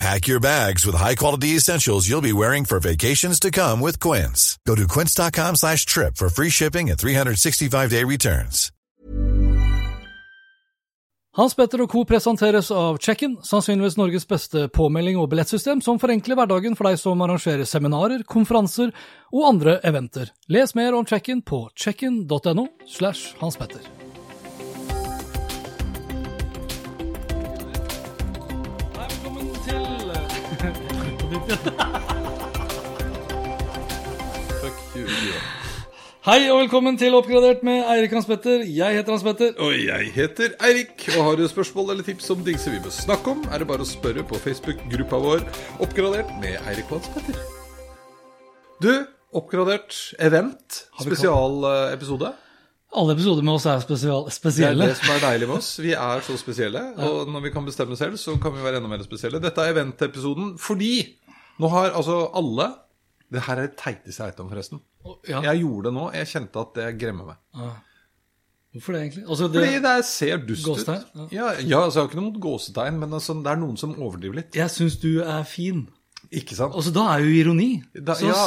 Pack your bags with high-quality essentials you'll be wearing for vacations to come with Quince. Go to quince.com slash trip for free shipping and 365-day returns. Hans Petter og co. presenteres av Check-in, sannsynligvis Norges beste påmelding og billettsystem som forenkler hverdagen for deg som arrangerer seminarer, konferanser og andre eventer. Les mer om Check-in på checkin.no slash Hans Petter. Fuck you. Hei og velkommen til Oppgradert med Eirik Hans Petter. Jeg heter Hans Petter. Og jeg heter Eirik. Og har du spørsmål eller tips om dingser vi bør snakke om, er det bare å spørre på Facebook-gruppa vår Oppgradert med Eirik og Hans Petter. Du, oppgradert event, spesialepisode. Alle episoder med oss er spesial, Det er det som er deilig med oss. Vi er så spesielle. Og når vi kan bestemme selv, så kan vi være enda mer spesielle. Dette er eventepisoden fordi nå har altså alle Det her er det teiteste jeg vet om, forresten. Ja. Jeg gjorde det nå. Jeg kjente at det gremmer meg. Hvorfor det, egentlig? Altså, det, Fordi det ser dust ut. Ja. Ja, ja altså, jeg har ikke noe mot gåsetegn, men altså, det er noen som overdriver litt. Jeg syns du er fin. Ikke sant? Altså, da er jo ironi. Da, Så- ja.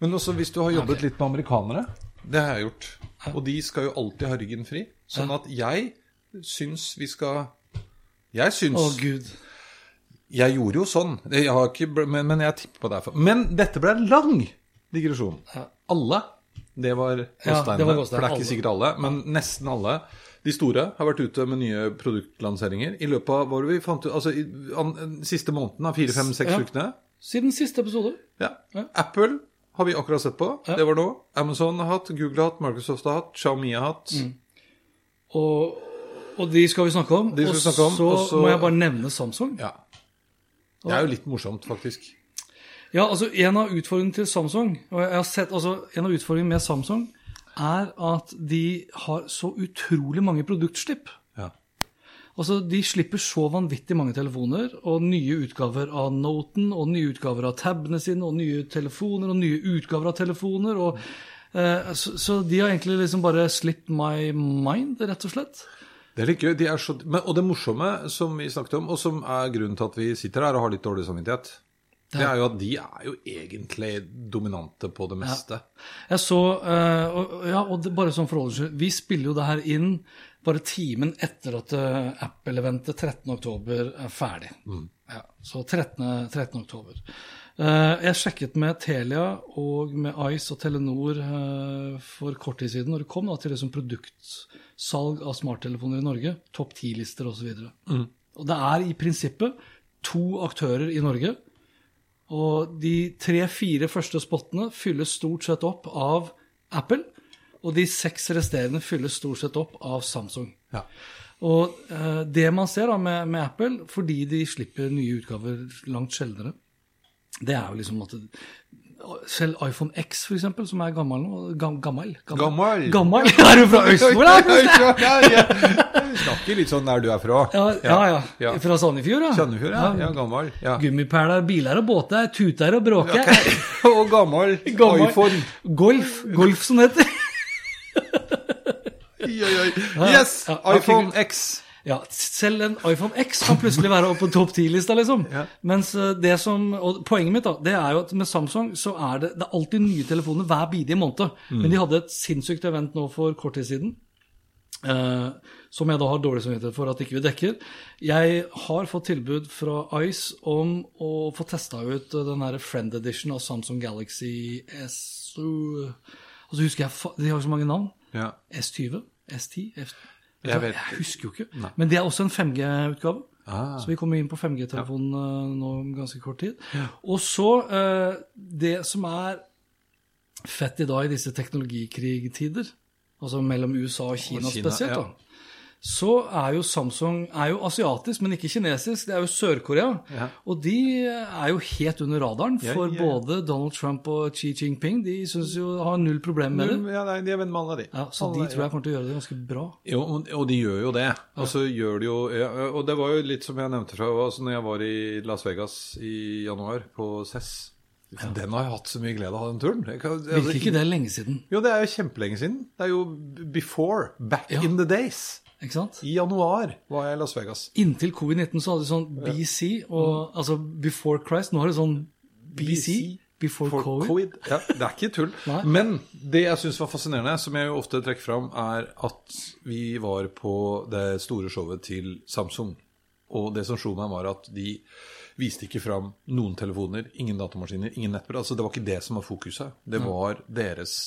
Men også hvis du har jobbet litt med amerikanere. Det har jeg gjort. Og de skal jo alltid ha ryggen fri. Sånn at jeg syns vi skal Jeg syns Å, gud. Jeg gjorde jo sånn, jeg har ikke, men, men jeg tipper på det. Men dette ble en lang digresjon. Alle. Det var Ja, gåsteinene. det for det er ikke sikkert alle, men nesten alle. De store har vært ute med nye produktlanseringer i løpet av hva var det vi fant ut, altså i an, siste måneden av fire, fem, seks Ja. ukene. Siden siste episode. Ja. Apple har vi akkurat sett på. Det var nå. Amazon har hatt, Google har hatt, Microsoft har hatt, Xiaomi har hatt. Mm. Og, og de skal vi snakke om. De skal vi snakke om, og så- må jeg bare nevne Samsung. Ja. Det er jo litt morsomt, faktisk. Ja, altså En av utfordringene til Samsung og jeg har sett, altså En av utfordringene med Samsung er at de har så utrolig mange produktslipp. Ja. Altså, De slipper så vanvittig mange telefoner, og nye utgaver av Noten, og nye utgaver av tabene sine, og nye telefoner, og nye utgaver av telefoner. og eh, så, så de har egentlig liksom bare slipped my mind, rett og slett. Det er litt gøy. De er så, men, og det morsomme som vi snakket om, og som er grunnen til at vi sitter her og har litt dårlig samvittighet, det er jo at de er jo egentlig dominante på det meste. Jeg så, uh, og, ja, og det, bare sånn forholder Vi spiller jo det her inn bare timen etter at eh, Apple-eventet 13.10 er ferdig. Ja, så 13. 13. Eh, jeg sjekket med Telia og med Ice og Telenor eh, for kort tid siden, når det kom da, til liksom produktsalg av smarttelefoner i Norge, topp 10-lister osv. Mm. Og det er i prinsippet to aktører i Norge. Og de tre-fire første spottene fylles stort sett opp av Apple. Og de seks resterende fylles stort sett opp av Samsung. Ja. Og eh, det man ser da med, med Apple, fordi de slipper nye utgaver langt sjeldnere, det er jo liksom at selv iPhone X, for eksempel, som er gammel nå Gammel? Gammel? Gammel. Gammel? Er du fra Østfold? ja. Snakker litt sånn der du er fra. Ja, ja, ja. Ja. Fra Sandefjord, ja. Sandefjord, ja. ja gammel. Ja. Gummipæler, biler og båter, tuter og bråker. Og gammel, Gammel. iPhone. Golf, golf som sånn heter. Oi, oi. Yes! IPhone X. Ja, selv en iPhone X kan plutselig være oppe på topp 10-lista, liksom. Ja. Mens eh, det som, og Poenget mitt da, det er jo at med Samsung så er det, det er alltid nye telefoner hver bidige måned. Mm. Men de hadde et sinnssykt event nå for kort tid siden. eh, som jeg da har dårlig samvittighet for at ikke vi dekker. Jeg har fått tilbud fra Ice om å få testa ut eh, den her Friend Edition av Samsung Galaxy S... Og så husker jeg, De har så mange navn. Ja. S20? S10? F Jeg vet- jeg husker jo ikke. Men det er også en 5G-utgave. Ah. Så vi kommer inn på 5G-telefonen ja. nå om ganske kort tid. Og så eh, Det som er fett i dag i disse teknologikrigtider, altså mellom USA og Kina, Og Kina, spesielt, ja. da, så er jo Samsung er jo asiatisk, men ikke kinesisk. Det er jo Sør-Korea. Ja. Og de er jo helt under radaren Ja, for ja. både Donald Trump og Xi Jinping. De synes jo har null problem med det. Ja, nei, de er venn med alle, de. Ja, så de tror jeg kommer til å gjøre det ganske bra. Jo, og og de gjør jo det. Og så gjør de jo ja, Og det var jo litt som jeg nevnte fra altså når jeg var i Las Vegas i januar, på CES. Den har jeg hatt så mye glede av, den turen. Jeg kan, altså, Virker ikke det lenge siden? Jo, det er jo kjempelenge siden. Det er jo before. Back Ja. in the days. Ikke sant? I januar var jeg i Las Vegas. Inntil covid-19 så hadde de sånn BC, og, altså before Christ. Nå har de sånn BC, before For COVID. Ja, det er ikke tull. Men det jeg syns var fascinerende, som jeg jo ofte trekker fram, er at vi var på det store showet til Samsung. Og det som slo meg, var at de viste ikke fram noen telefoner, ingen datamaskiner, ingen nettbrett. Altså, det var ikke det som var fokuset. Det var deres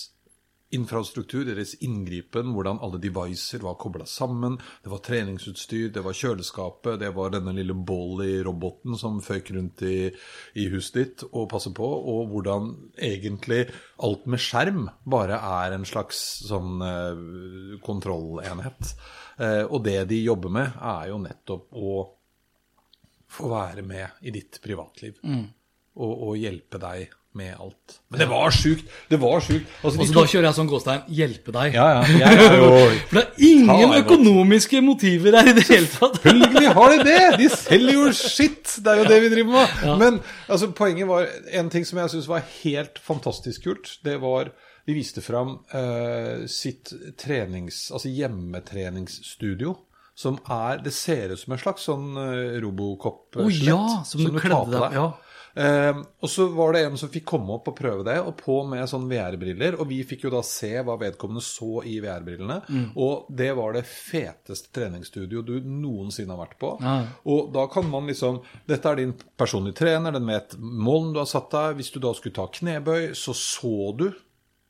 infrastruktur, deres inngripen, hvordan alle devices var kobla sammen. Det var treningsutstyr, det var kjøleskapet, det var denne lille Bolly-roboten som føyk rundt i, i huset ditt og passer på, og hvordan egentlig alt med skjerm bare er en slags sånn eh, kontrollenhet. Eh, og det de jobber med, er jo nettopp å få være med i ditt privatliv. Og, og hjelpe deg med alt. Men det var sjukt! Det var sjukt. Altså, de tok- da kjører jeg sånn gåstein 'hjelpe deg'. ja, ja. Jeg er jo For det er ingen økonomiske motiver her i det hele tatt. Selvfølgelig har de det! De selger jo skitt! Det er jo det vi driver med. Men altså, poenget var En ting som jeg syns var helt fantastisk kult, det var De viste fram uh, sitt trenings... Altså hjemmetreningsstudio. Som er Det ser ut som en slags sånn uh, Robocop-slett. Oh, ja, som du kledde deg, ja. Eh, og så var det en som fikk komme opp og prøve det, og på med sånn VR-briller. Og vi fikk jo da se hva vedkommende så i VR-brillene. Mm. Og det var det feteste treningsstudio du noensinne har vært på. Ja. Og da kan man liksom Dette er din personlige trener, den vet målen du har satt deg. Hvis du da skulle ta knebøy, så så du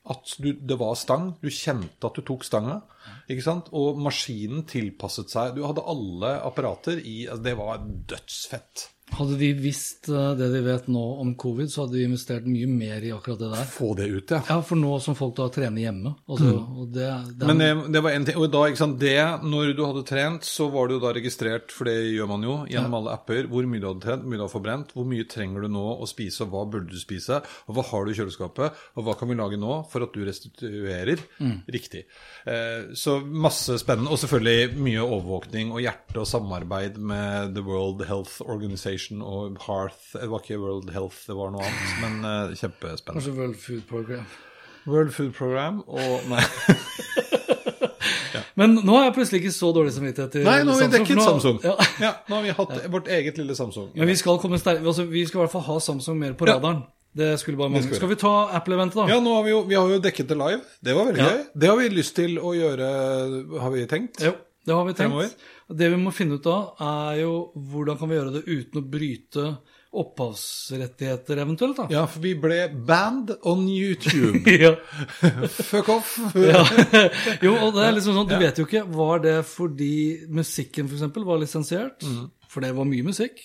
at du, det var stang. Du kjente at du tok stanga. Ikke sant? Og maskinen tilpasset seg. Du hadde alle apparater i altså Det var dødsfett. Hadde de visst eh, det de vet nå om covid, så hadde de investert mye mer i akkurat det der. Få det ut, ja. Ja, for nå som folk da trener hjemme. Altså, og det, det Men det, det var en ting, og da, ikke sant, det, når du hadde trent, så var du jo da registrert, for det gjør man jo gjennom alle apper, hvor mye du hadde trent, hvor mye du har forbrent, hvor mye trenger du nå å spise, og hva burde du spise, og hva har du i kjøleskapet, og hva kan vi lage nå for at du restituerer riktig. Eh, så masse spennende, og selvfølgelig mye overvåkning og hjerte og samarbeid med The World Health Organization og Hearth, det var ikke World Health, det var noe annet, men uh, kjempespennende. kanskje World Food Program. World Food Program, og nei... Men nå har jeg plutselig ikke så dårlig samvittighet til Nei, nå har vi dekket nå- Samsung. Ja. Ja, nå har vi hatt vårt eget lille Samsung. Men vi skal komme altså, vi skal i hvert fall ha Samsung mer på Ja. radaren. Det skulle bare mangle. skal vi ta Apple-eventet, da? Ja, nå har vi, jo, vi har jo dekket det live. Det var veldig Ja. gøy. Det har vi lyst til å gjøre, har vi tenkt. Jo, det har vi Fremover. Det vi må finne ut av, er jo hvordan kan vi gjøre det uten å bryte opphavsrettigheter eventuelt, da. Ja, for vi ble banned on YouTube. Fuck off. Ja. Jo, og det er liksom sånn, du vet jo ikke, var det fordi musikken for eksempel var lisensiert? Mm. For det var mye musikk.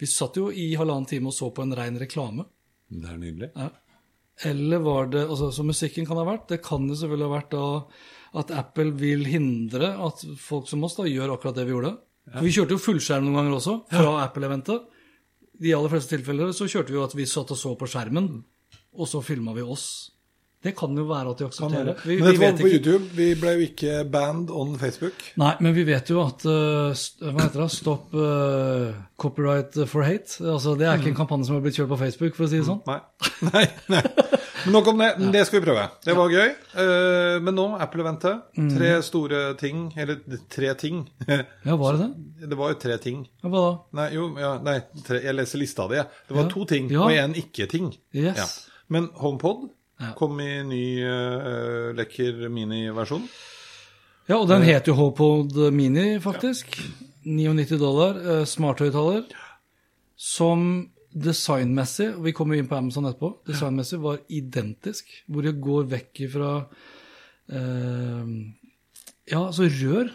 Vi satt jo i halvannen time og så på en ren reklame. Det er nydelig. Ja. Eller var det altså, Så musikken kan ha vært. Det kan jo selvfølgelig ha vært da at Apple vil hindre at folk som oss da gjør akkurat det vi gjorde. For vi kjørte jo fullskjerm noen ganger også, fra Apple-eventet. I de aller fleste tilfeller så kjørte vi jo at vi satt og så på skjermen, og så filma vi oss. Det kan jo være at de aksepterer. Vi, Men vi dette var på. YouTube. Vi ble jo ikke banned on Facebook. Nei, men vi vet jo at uh, Hva heter det? Stop uh, copyright for hate. Altså, det er ikke en kampanje som har blitt kjørt på Facebook, for å si det sånn. Nei. nei, nei. Men nok om det. Det skal vi prøve. Det var gøy. Eh, Men nå, Apple-eventet. Tre store ting. Eller tre ting. Ja, var det det? Det var jo tre ting. Ja, hva da? Nei, jo, ja, nei, tre, jeg leser lista di. jeg. Det var Ja. to ting, og én ikke-ting. Yes. Ja. Men HomePod kom i ny uh, lekker miniversjon. Ja, og den heter jo HomePod Mini, faktisk. 99 dollar. Uh, Smarthøyttaler. Som designmessig, og vi kommer inn på Amazon etterpå, designmessig var identisk. Hvor det går vekk ifra eh, Ja, altså rør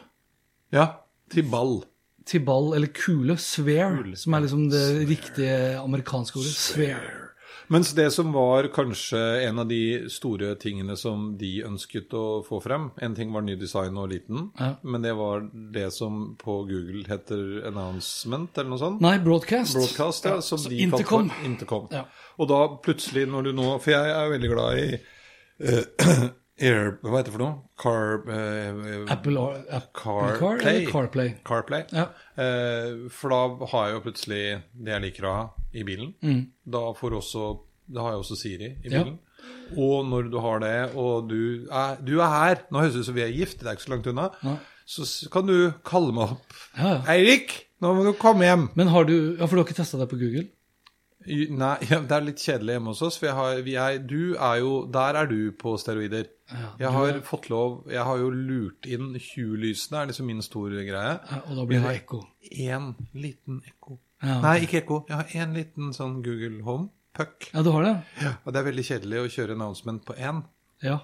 Ja, til ball. til ball, eller kule. Sphere, som er liksom det riktige amerikanske ordet. Sphere. Mens det som var kanskje en av de store tingene som de ønsket å få frem En ting var ny design og liten, Ja. men det var det som på Google heter announcement, eller noe sånt. Nei, broadcast. Broadcast, ja. Som ja, de Intercom. kalte Intercom. Ja. Og da plutselig, når du nå For jeg er veldig glad i uh, Air Hva heter det for noe? Car... uh, Apple, Ar- Apple CarPlay. Car Play. CarPlay. CarPlay. Ja. Uh, for da har jeg jo plutselig det jeg liker å ha i bilen. Da, får også, Det har jeg også Siri i bilen. Ja. Og når du har det, og du er, du er her Nå høres det ut som vi er gift, det er ikke så langt unna. Ja. Så kan du kalle meg opp. Ja, ja. Eirik, nå må du komme hjem! Men har du Ja, for du har ikke testa deg på Google? Nei, det er litt kjedelig hjemme hos oss. For jeg har, vi er, du er jo Der er du på steroider. Ja, jeg har fått lov Jeg har jo lurt inn 20 lysene, er liksom min store greie. Ja, og da blir det ekko. Én liten ekko. Ja, ok. Nei, ikke ekko. Jeg har én liten sånn Google Home. Puck. Ja, du har det? Og det er veldig kjedelig å kjøre announcement på én. Ja.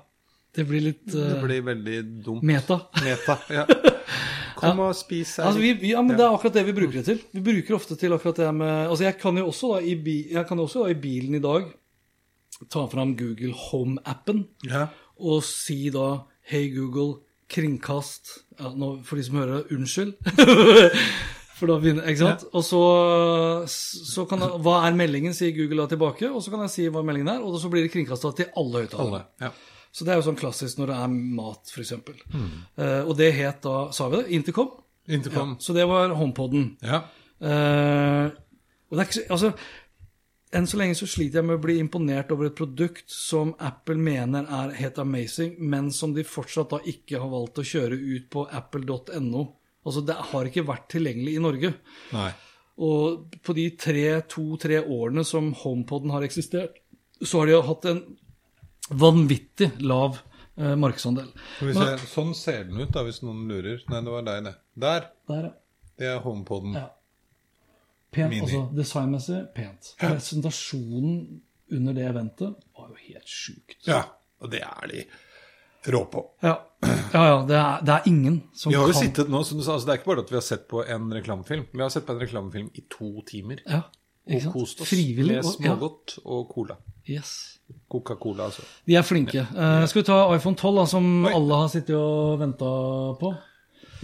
Det blir litt Det eh, blir veldig dumt. meta. Meta. Ja. Kom og spis her. Altså, vi, vi, ja, men Det er akkurat det vi bruker det til. Vi bruker ofte til akkurat det med Altså, Jeg kan jo også da i, bi, jeg kan jo også da, i bilen i dag ta fram Google Home-appen ja. og si da Hei, Google, kringkast ja, nå, For de som hører det, unnskyld. For da begynner, ikke sant? Og så, så kan jeg, Hva er meldingen, sier Google da tilbake. Og så kan jeg si hva meldingen er, og så blir det kringkasta til alle høyttalerne. Ja. Så det er jo sånn klassisk når det er mat, f.eks. Mm. Uh, og det het da, sa vi det, Intercom. Intercom. Så det var HomePoden. Ja. Uh, og det er ikke så, altså, enn så lenge så sliter jeg med å bli imponert over et produkt som Apple mener er helt amazing, men som de fortsatt da ikke har valgt å kjøre ut på apple.no. Altså, det har ikke vært tilgjengelig i Norge. Nei. Og på de to-tre årene som HomePoden har eksistert, så har de hatt en vanvittig lav eh, markedsandel. Vi. Sånn ser den ut, da, hvis noen lurer. Nei, det var deg, det. Der. Der, ja. Det er HomePoden. Ja. Pent, Mini. altså designmessig pent. Presentasjonen under det eventet var jo helt sjukt. Ja, og det er de rå på. Ja, ja, ja det, er, det er ingen som Vi har jo kan sittet nå, som du sa, altså Det er ikke bare at vi har sett på en reklamefilm. Vi har sett på en reklamefilm i to timer. ja, ikke Og kost oss Frivillig. med ja, smågodt og cola. yes. Coca-Cola, altså. De er flinke. Eh, skal vi ta iPhone 12, da, som Oi. alle har sittet og venta på?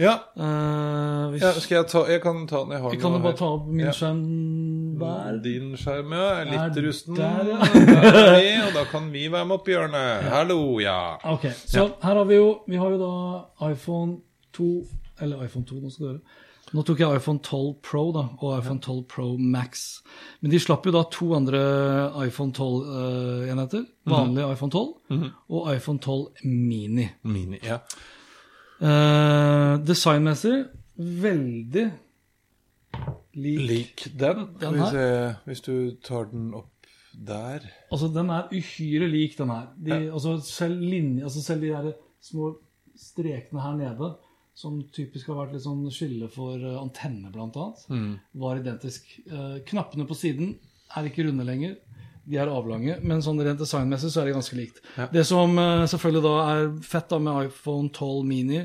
Ja, Uh, hvis, ja, skal jeg ta Jeg kan ta den. Jeg har Jeg kan jo bare her. ta opp min skjerm hver. Din skjerm, ja. Er litt Er rusten. der, ja. Der er vi, og da kan vi være med oppi hjørnet. Hallo, ja. Ok, så her har vi jo Vi har jo da iPhone 2 Eller iPhone 2, nå skal du høre. Nå tok jeg iPhone 12 Pro da, og iPhone 12 Pro Max. Men de slapp jo da to andre iPhone 12-enheter. Vanlig iPhone 12 og iPhone 12 Mini. Mini, ja. Eh, designmessig veldig lik. Lik den. Den her? se, hvis du tar den opp der Altså, den er uhyre lik, den her. De, altså, selv, linje, altså, selv de der små strekene her nede, som typisk har vært litt sånn skille for antenner antenne, blant annet, var identisk. Eh, knappene på siden er ikke runde lenger. De er avlange, men sånn rent designmessig så er det ganske likt. Det som eh, selvfølgelig da er fett da med iPhone 12 Mini,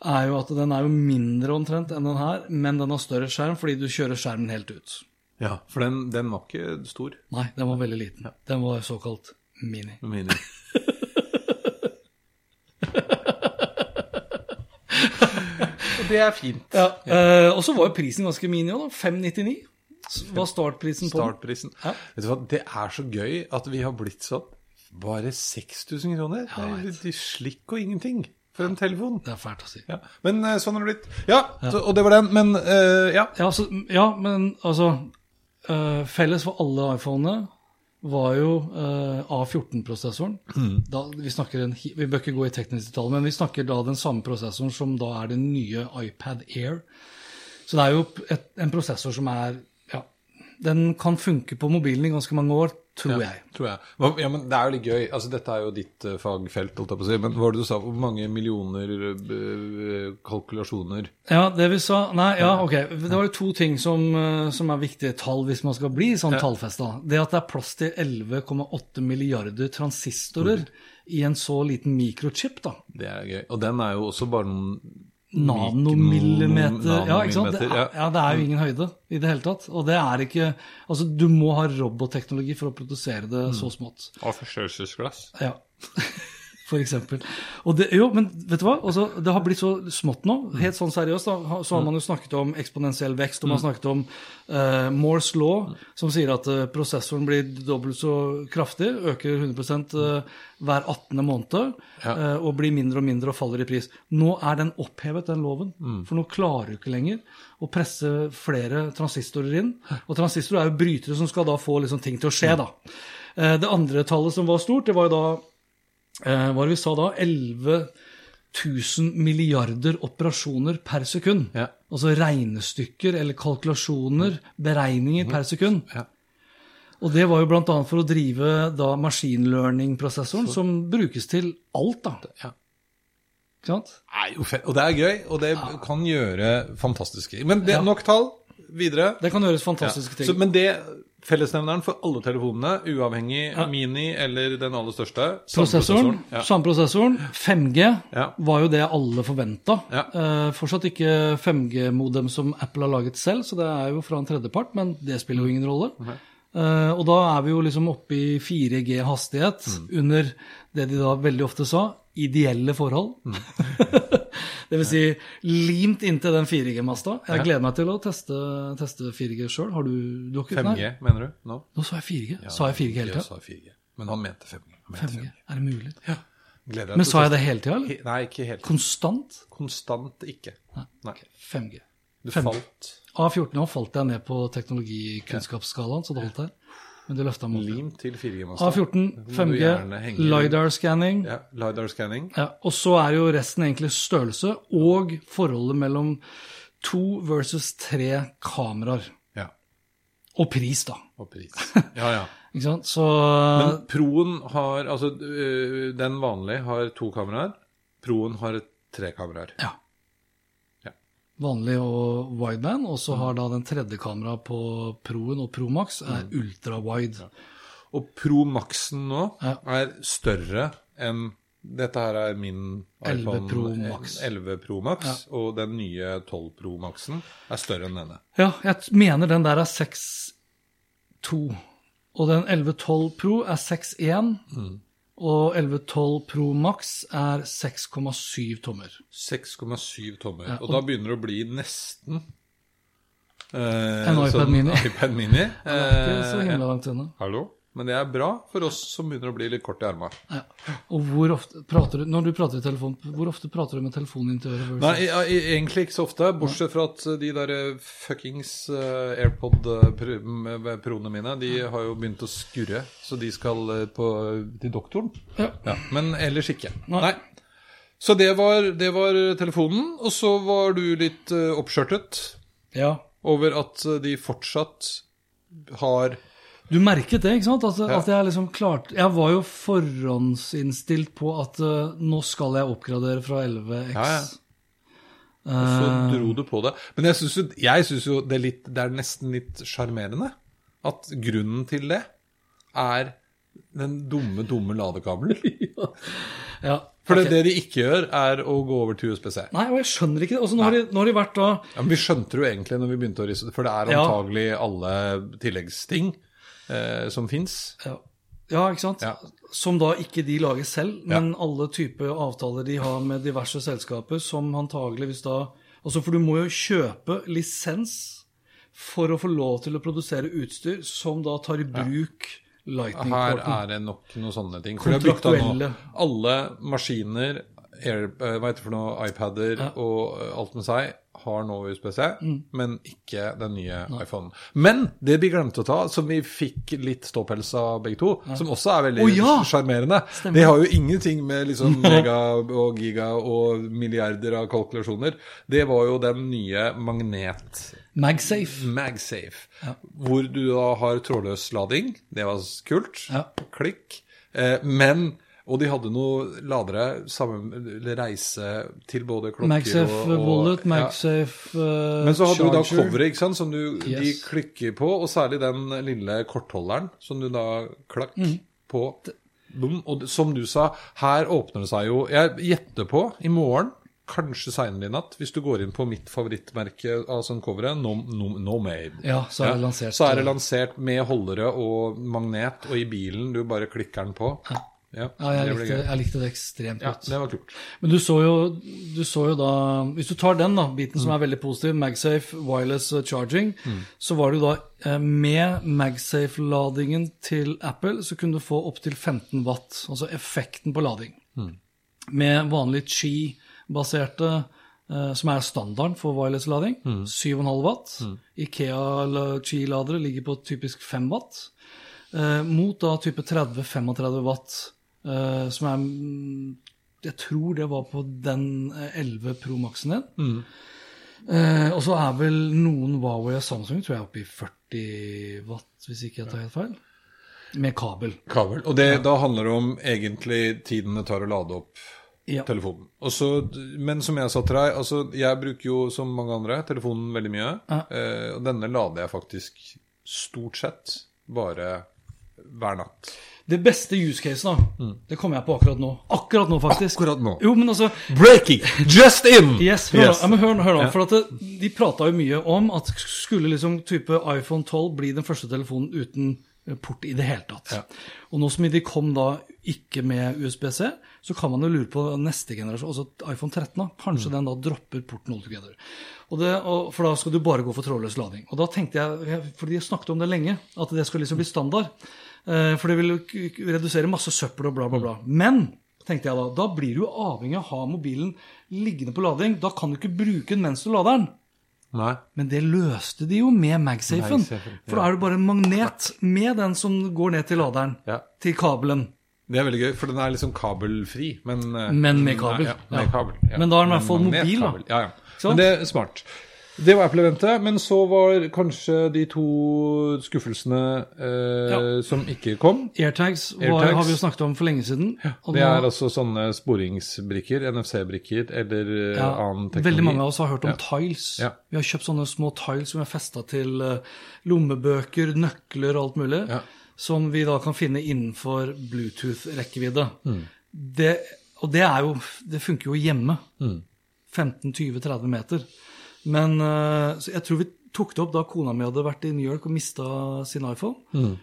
er jo at den er jo mindre omtrent enn den her, men den har større skjerm fordi du kjører skjermen helt ut. Ja, for den, den var ikke stor. Nei, den var veldig liten. Den var såkalt mini. Mini. Det er fint. Ja, eh, og så var jo prisen ganske mini òg, da. 599 var startprisen på. Startprisen. Ja. Vet du hva, det er så gøy at vi har blitt sånn Bare 6000 kroner? Ja, det er slikk og ingenting for en telefon. Det er fælt å si. Ja. Men eh, sånn har det blitt. Ja, Så, og det var den. Men uh, ja. Ja, så, ja men altså uh, Felles for alle iPhonene var jo uh, A14-prosessoren. Mm. Vi snakker en, vi bør ikke gå i teknisk detalj, men vi snakker da den samme prosessoren som da er den nye iPad Air. Så det er jo et, en prosessor som er Ja, den kan funke på mobilen i ganske mange år, tror jeg. Tror jeg. Ja, men Det er jo litt gøy. Altså, Dette er jo ditt eh, fagfelt, holdt jeg på å si. Men hva var det du sa? Hvor mange millioner eh, kalkulasjoner? Ja, det vi sa Nei, ja, ok. Det var jo to ting som, eh, som er viktige tall hvis man skal bli sånn tallfesta. Det at det er plass til 11,8 milliarder transistorer i en så liten mikrochip, da. Det er gøy. Og den er jo også bare noen nanomillimeter Ja, ikke sant? Det ja. er, ja, det er jo ingen høyde i det hele tatt. Og det er ikke Altså, du må ha robotteknologi for å produsere det så smått. Og forstørrelsesglass. Ja. For eksempel. Og det, jo, men vet du hva? Altså, det har blitt så smått nå. Helt sånn seriøst, da, så har man jo snakket om eksponentiell vekst, og man har snakket om uh, Moores law, som sier at uh, prosessoren blir dobbelt så kraftig, øker 100 uh, hver 18. måned, uh, og blir mindre og mindre og faller i pris. Nå er den opphevet, den loven. For nå klarer du ikke lenger å presse flere transistorer inn. Og transistorer er jo brytere som skal da få liksom, ting til å skje, da. Eh, Det andre tallet som var stort, det var jo da eh, hva var det vi sa da? 11 000 milliarder operasjoner per sekund. Ja. Altså regnestykker eller kalkulasjoner, beregninger per sekund. Ja. Og det var jo bl.a. for å drive da machine learning-prosessoren, som brukes til alt, da. Ja. Ikke sant? Og det er gøy, og det kan gjøre fantastiske. Men det er nok tall. Videre. Det kan gjøres fantastiske ting. Så, men det fellesnevneren for alle telefonene, uavhengig Mini eller den aller største Prosessoren, Ja. samme prosessoren. 5G Ja. var jo det alle forventa. Ja. Eh, fortsatt ikke 5G-modem som Apple har laget selv, så det er jo fra en tredjepart, men det spiller jo ingen rolle. Eh, og da er vi jo liksom oppe i 4G-hastighet Mm. under det de da veldig ofte sa, ideelle forhold. Mm. det vil si limt inntil den 4G-masta. Jeg gleder meg til å teste, teste 4G sjøl. Har du, dukket har ikke- 5G, Nei, mener du? Nå? nå sa jeg 4G. sa jeg 4G hele tida? sa 4G. Men han mente 5G. Han mente 5G. Er det mulig? Gleder Men sa jeg det hele tida. He- Nei, ikke helt. Konstant? Konstant ikke. Nei. 5G. Du 5G. falt. A14 år falt jeg ned på teknologikunnskapsskalaen, så det holdt her. Men det løfta opp. Lim til 4G-masta. A14, 5G, LiDAR-scanning. Ja, LiDAR-scanning. Ja, og så er jo resten egentlig størrelse og forholdet mellom to versus tre kameraer. Ja. Og pris, da. Og pris. Ja, ja. Ikke sant? Så Men Proen har Altså, øh, den vanlige har to kameraer. Proen har tre kameraer. ja. Ja. Vanlig og wideband. Og så har da den tredje kameraet på Proen og Promax er Mm. ultrawide. Og Pro Maxen nå Ja. er større enn Dette her er min 11 iPhone Pro Max. 11 Pro Max, og den nye 12 Pro Maxen er større enn denne. Ja, jeg mener den der er 6.2. Og den 1112 Pro er 6.1. Mm. Og 1112 Pro Max er 6,7 tommer. 6,7 tommer. Ja, og, og- da begynner det å bli nesten eh, En iPad sånn mini. iPad mini. Er ikke så Eh, himla langt unna. Hallo? Men det er bra for oss som begynner å bli litt kort i armene. Ja. Og hvor ofte prater du, når du prater i telefon, hvor ofte prater du med telefonen inn til øret? Nei, jeg, jeg, egentlig ikke så ofte, bortsett fra at de der eh, fuckings uh, AirPod-proene mine, de har jo begynt å skurre, så de skal eh, på, til doktoren. Ja. Ja, men ellers ikke. Nei. Nei. Så det var, det var telefonen, og så var du litt uh, oppskjørtet ja. over at eh, de fortsatt har Du merket det, ikke sant? At, Ja. at jeg liksom klarte Jeg var jo forhåndsinnstilt på at uh, nå skal jeg oppgradere fra 11X. Ja, ja. Og så Eh. dro du på det. Men jeg syns jo, jeg synes jo det, er litt, det er nesten litt sjarmerende at grunnen til det er den dumme, dumme ladekabelen. Ja. For ok. det, de ikke gjør, er å gå over til USB-C. Nei, og jeg skjønner ikke det. Altså, nå, har de, nå har de vært da Ja, men vi skjønte det jo egentlig når vi begynte å risse, for det er antagelig alle tilleggsting eh, som fins. Ja, ja ikke sant? Ja. Som da ikke de lager selv, men alle typer avtaler de har med diverse selskaper, som antageligvis da Altså, for du må jo kjøpe lisens for å få lov til å produsere utstyr som da tar i bruk lightning-porten. Her er det nok noen sånne ting. For har bytta nå alle maskiner, Air, eh, hva heter det for noe, iPader og eh, alt med seg, har nå USB-C, Mm. men ikke den nye iPhonen. Men det vi glemte å ta, som vi fikk litt ståpels av begge to, som også er veldig Å, ja! det har jo ingenting med liksom mega og giga og milliarder av kalkulasjoner. Det var jo den nye magnet... MagSafe. MagSafe, hvor du da har trådløs lading. Det var kult. Ja. Klikk. Eh, men Og de hadde noe ladere, sammen, eller reise til både klokker MagSafe og, og Wallet, ja. MagSafe uh, Men så hadde du da coveret, ikke sant, som du, de klikker på, og særlig den lille kortholderen som du da klakk Mm. på. Boom. Og som du sa, her åpner det seg jo Jeg gjetter på, i morgen kanskje seinere i natt. Hvis du går inn på mitt favorittmerke av sånn coveret, no, no, Nomade, Ja, så er det lansert. så er det lansert med holdere og magnet, og i bilen du bare klikker den på. Ja, Ja, jeg det likte, jeg likte det ekstremt Ja, godt. det var kult. Men du så, jo, du så jo da Hvis du tar den da, biten som er veldig positiv, MagSafe wireless charging, charging, så var det jo da eh, med MagSafe-ladingen til Apple så kunne du få opptil 15 watt, altså effekten på lading. Med vanlig Qi-baserte eh, som er standarden for wireless-lading, 7,5 watt. Ikea Qi-ladere ligger på typisk 5 watt. Eh, mot da type 30-35 watt, som er mm, Jeg tror det var på den eh, 11 Pro Maxen din. Eh, og så er vel noen Huawei og Samsung tror jeg oppe i 40 watt, hvis ikke jeg tar helt feil. Med kabel. Kabel. Og det, da handler det om egentlig tiden det tar å lade opp Ja. telefonen. Også, men som jeg sa til deg, altså jeg bruker jo som mange andre telefonen veldig mye. Ja. Eh, og denne lader jeg faktisk stort sett bare hver natt. Det beste use casen, da, det kommer jeg på akkurat nå. Akkurat nå, faktisk. Akkurat nå. Jo, men altså Breaking! Just in! Yes, hør, Yes. nå, hør, hør nå. Ja. For at det, de prata jo mye om at skulle liksom type iPhone 12 bli den første telefonen uten port i det hele tatt. Ja. Og nå som de kom da ikke med USB-C, så kan man jo lure på neste generasjon, altså iPhone 13, da. Kanskje Mm. den da dropper porten altogether. Og det, og, for da skal du bare gå for trådløs lading. Og da tenkte jeg, fordi jeg snakket om det lenge, at det skal liksom bli standard. Eh, For det vil redusere masse søppel og bla, bla, bla. Men tenkte jeg da, da blir du avhengig av å ha mobilen liggende på lading. Da kan du ikke bruke den mens du lader den. Nei. Men det løste de jo med MagSafen. MagSafen, For da er det bare en magnet med den som går ned til laderen. Ja. Til kabelen. Det er veldig gøy, for den er liksom kabelfri, men eh, Men med kabel. Ja, med Ja. kabel ja. Men da er den i hvert fall mobil, da. Ja, ja. Men det er smart. Det var Apple-eventet, men så var kanskje de to skuffelsene eh, Ja. som ikke kom. Airtags, var, Airtags. har vi jo snakket om for lenge siden. Og Det nå- er altså sånne sporingsbrikker, NFC-brikker eller eh, ja, annen teknologi. Veldig mange av oss har hørt om Ja. tiles. Ja. Vi har kjøpt sånne små tiles som er festa til eh, lommebøker, nøkler og alt mulig. Ja. Som vi da kan finne innenfor Bluetooth-rekkevidde. Mm. Det, og det er jo Det funker jo hjemme. Mm. 15-20-30 meter. Men eh, så jeg tror vi tok det opp da kona mi hadde vært i New York og mista sin iPhone. Mm.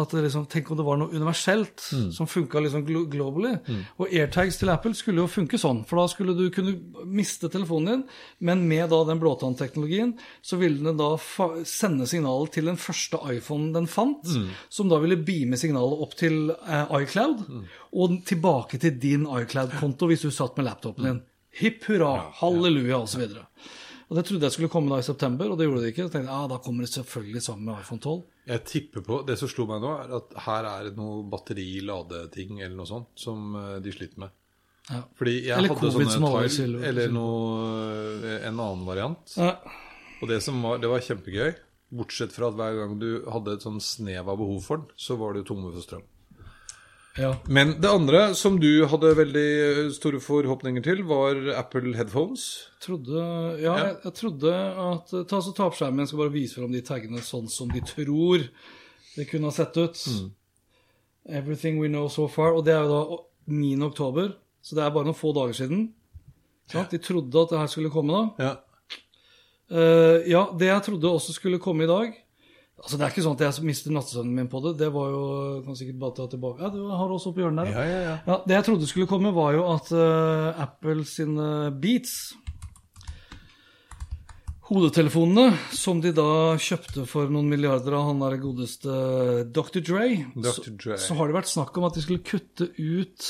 At liksom, Tenk om det var noe universelt som funka liksom glo globally. Mm. Og airtags til Apple skulle jo funke sånn, for da skulle du kunne miste telefonen din, men med da den blåtannteknologien så ville den da sende signalet til den første iPhonen den fant, Mm. som da ville beame signalet opp til eh, iCloud, Mm. og tilbake til din iCloud-konto hvis du satt med laptopen din. Hipp hurra, halleluja, osv. Og det trodde jeg skulle komme da i september, og det gjorde det ikke. Så tenkte jeg, ja, da kommer det selvfølgelig sammen med iPhone 12. Jeg tipper på, Det som slo meg nå, er at her er det noe batteri-ladeting eller noe sånt som eh, de sliter med. Ja. Fordi jeg Eller hadde covid, sånne tile, eller noe, eh, en annen variant. Ja. Og det som var, det var kjempegøy. Bortsett fra at hver gang du hadde et sånn snev av behov for den, så var du tomme for strøm. Ja. Men det andre som du hadde veldig eh, store forhåpninger til, var Apple Headphones. Trodde, ja, Ja. Jeg, jeg trodde at Ta så ta opp skjermen, jeg skal bare vise fram de taggene sånn som de tror det kunne ha sett ut. Mm. Everything we know so far. Og det er jo da 9. oktober, så det er bare noen få dager siden. Ja. De trodde at det her skulle komme da. Ja. Uh, ja, det jeg trodde også skulle komme i dag Altså Det er ikke sånn at jeg mister nattesøvnen min på det. Det var jo kan sikkert bare ta tilbake Ja, du har også oppi hjørnet der. Ja, ja, ja. Ja, Det jeg trodde skulle komme, var jo at uh, Apple sine Beats Hodetelefonene, som de da kjøpte for noen milliarder av han der godeste Dr. Dre, Dr. Dre. Så, så har det vært snakk om at de skulle kutte ut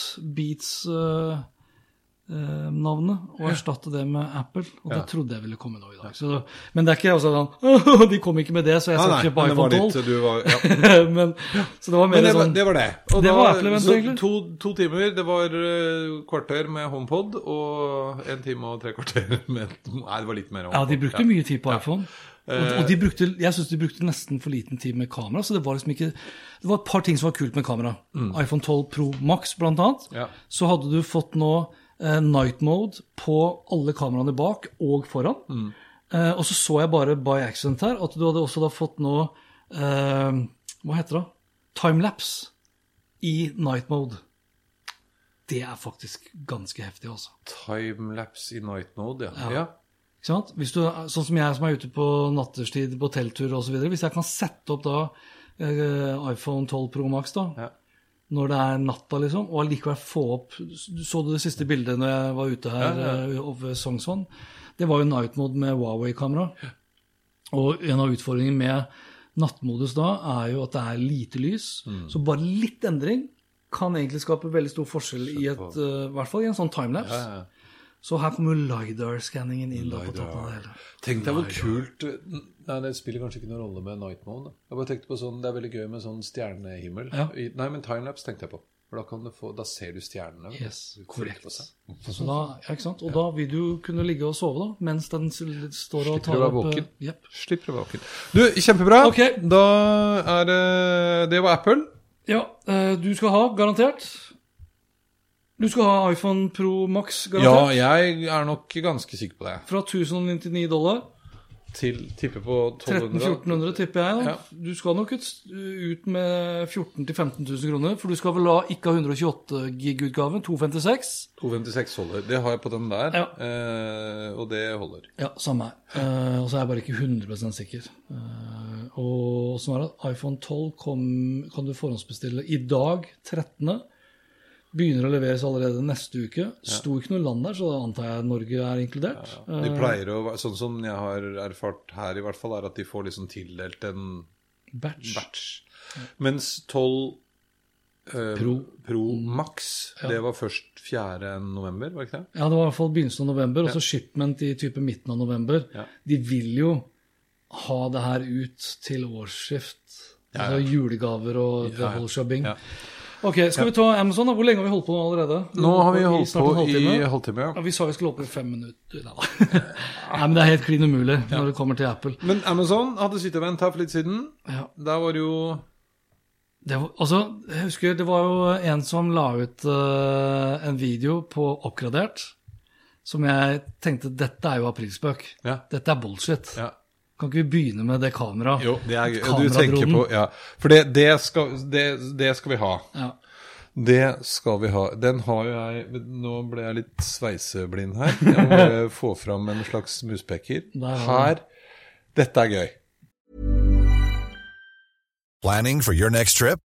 Beats-navnet og erstatte det med Apple. Og det trodde jeg ville komme nå i dag. Så, men det er ikke også sånn De kom ikke med det, så jeg skal kjøpe iPhone 12. du var, ja. men, så det var mer Men det sånn det. Var det. Og Det da- var Apple-event, så egentlig. To, to timer. Det var eh, kvarter med HomePod og en time og tre kvarter med Nei, det var litt mer Ja, de brukte mye tid på iPhone. Og, Eh. og de brukte, jeg syns de brukte nesten for liten tid med kamera. Så det var liksom ikke Det var et par ting som var kult med kamera. iPhone 12 Pro Max. Mm. Ja. Så hadde du fått nå eh, night mode på alle kameraene bak og foran. Mm. Eh, og så så jeg bare by accident her at du hadde også da fått nå eh, Hva heter det? Timelapse i night mode. det er faktisk ganske heftig, altså. Timelapse i night mode, ja. ja. Ikke sant? Hvis du, sånn som jeg som er ute på natterstid, på telttur osv. Hvis jeg kan sette opp da eh, iPhone 12 Pro Max da, Ja. Når det er natta, liksom, og allikevel få opp Så du det siste bildet når jeg var ute her Ja, ja. over Sognsvann? Det var jo night mode med Huawei-kamera. Og en av utfordringene med nattmodus da er jo at det er lite lys. Mm. Så bare litt endring kan egentlig skape veldig stor forskjell i et, uh, i hvert fall i en sånn timelapse. Ja. Så her kommer jo LiDAR-scanningen inn da på LiDAR. toppen av det hele. Tenk deg hvor kult Nei, det spiller kanskje ikke noen rolle med night mode. Jeg bare tenkte på sånn, Det er veldig gøy med sånn stjernehimmel. Ja. Nei, men timelapse tenkte jeg på. For da, kan du få, da ser du stjernene. Yes, korrekt. da, ja? Og da vil du kunne ligge og sove da, mens den står og Slipper tar å være opp eh, våken. Yep. Slipper å være våken. Du, kjempebra. Okay. Da er det Det var Apple. Ja, eh, du skal ha, garantert. Du skal ha iPhone Pro Max, Ja, jeg er nok ganske sikker på det. Fra 1099 dollar. Til tipper på 1200. 1300-1400 tipper jeg. da. Ja. Du skal nok ut, ut med 14 000-15 000 kroner, for du skal vel ha ikke ha 128 gig-utgaven, 256. 256 holder. Det har jeg på den der, Ja. eh, og det holder. Ja, samme her. Eh, og så er jeg bare ikke 100% sikker. Eh, og sånn er det. iPhone 12 kom, kan du forhåndsbestille i dag, 13. Begynner å leveres allerede neste uke. Sto ikke noe land der, så da antar jeg Norge er inkludert. De pleier å Sånn som jeg har erfart her, i hvert fall, er at de får liksom tildelt en Eh, batch. batch. Mens 12 eh, Pro. Pro Max, det var først 4. november, var ikke det? Ja, det var i hvert fall begynnelsen av november, og så shipment i type midten av november. Ja. De vil jo ha det her ut til årsskift. Altså julegaver og the Ja, ja. whole shubbing. Ja. Ok, skal vi ta Amazon? da? Hvor lenge har vi holdt på nå allerede? Nå har vi holdt på i halvtime. halvtime. Ja, Ja. Vi sa vi skulle holde på i fem minutter. Nei, da. Nei, men det er helt klin umulig når det kommer til Apple. Men Amazon hadde sittet og vent her for litt siden. Ja, Der var det jo det var, altså, jeg husker det var jo en som la ut uh, en video på oppgradert, som jeg tenkte dette er jo aprilspøk. Ja. Dette er bullshit. ja. Kan ikke vi begynne med det kameraet? Jo, det er gøy. Du tenker på Ja. For det, det, skal, det, det skal vi ha. Ja. Det skal vi ha. Den har jo jeg Nå ble jeg litt sveiseblind her. Jeg må bare få fram en slags muspeker. Her. Dette er gøy. Planning for your next trip?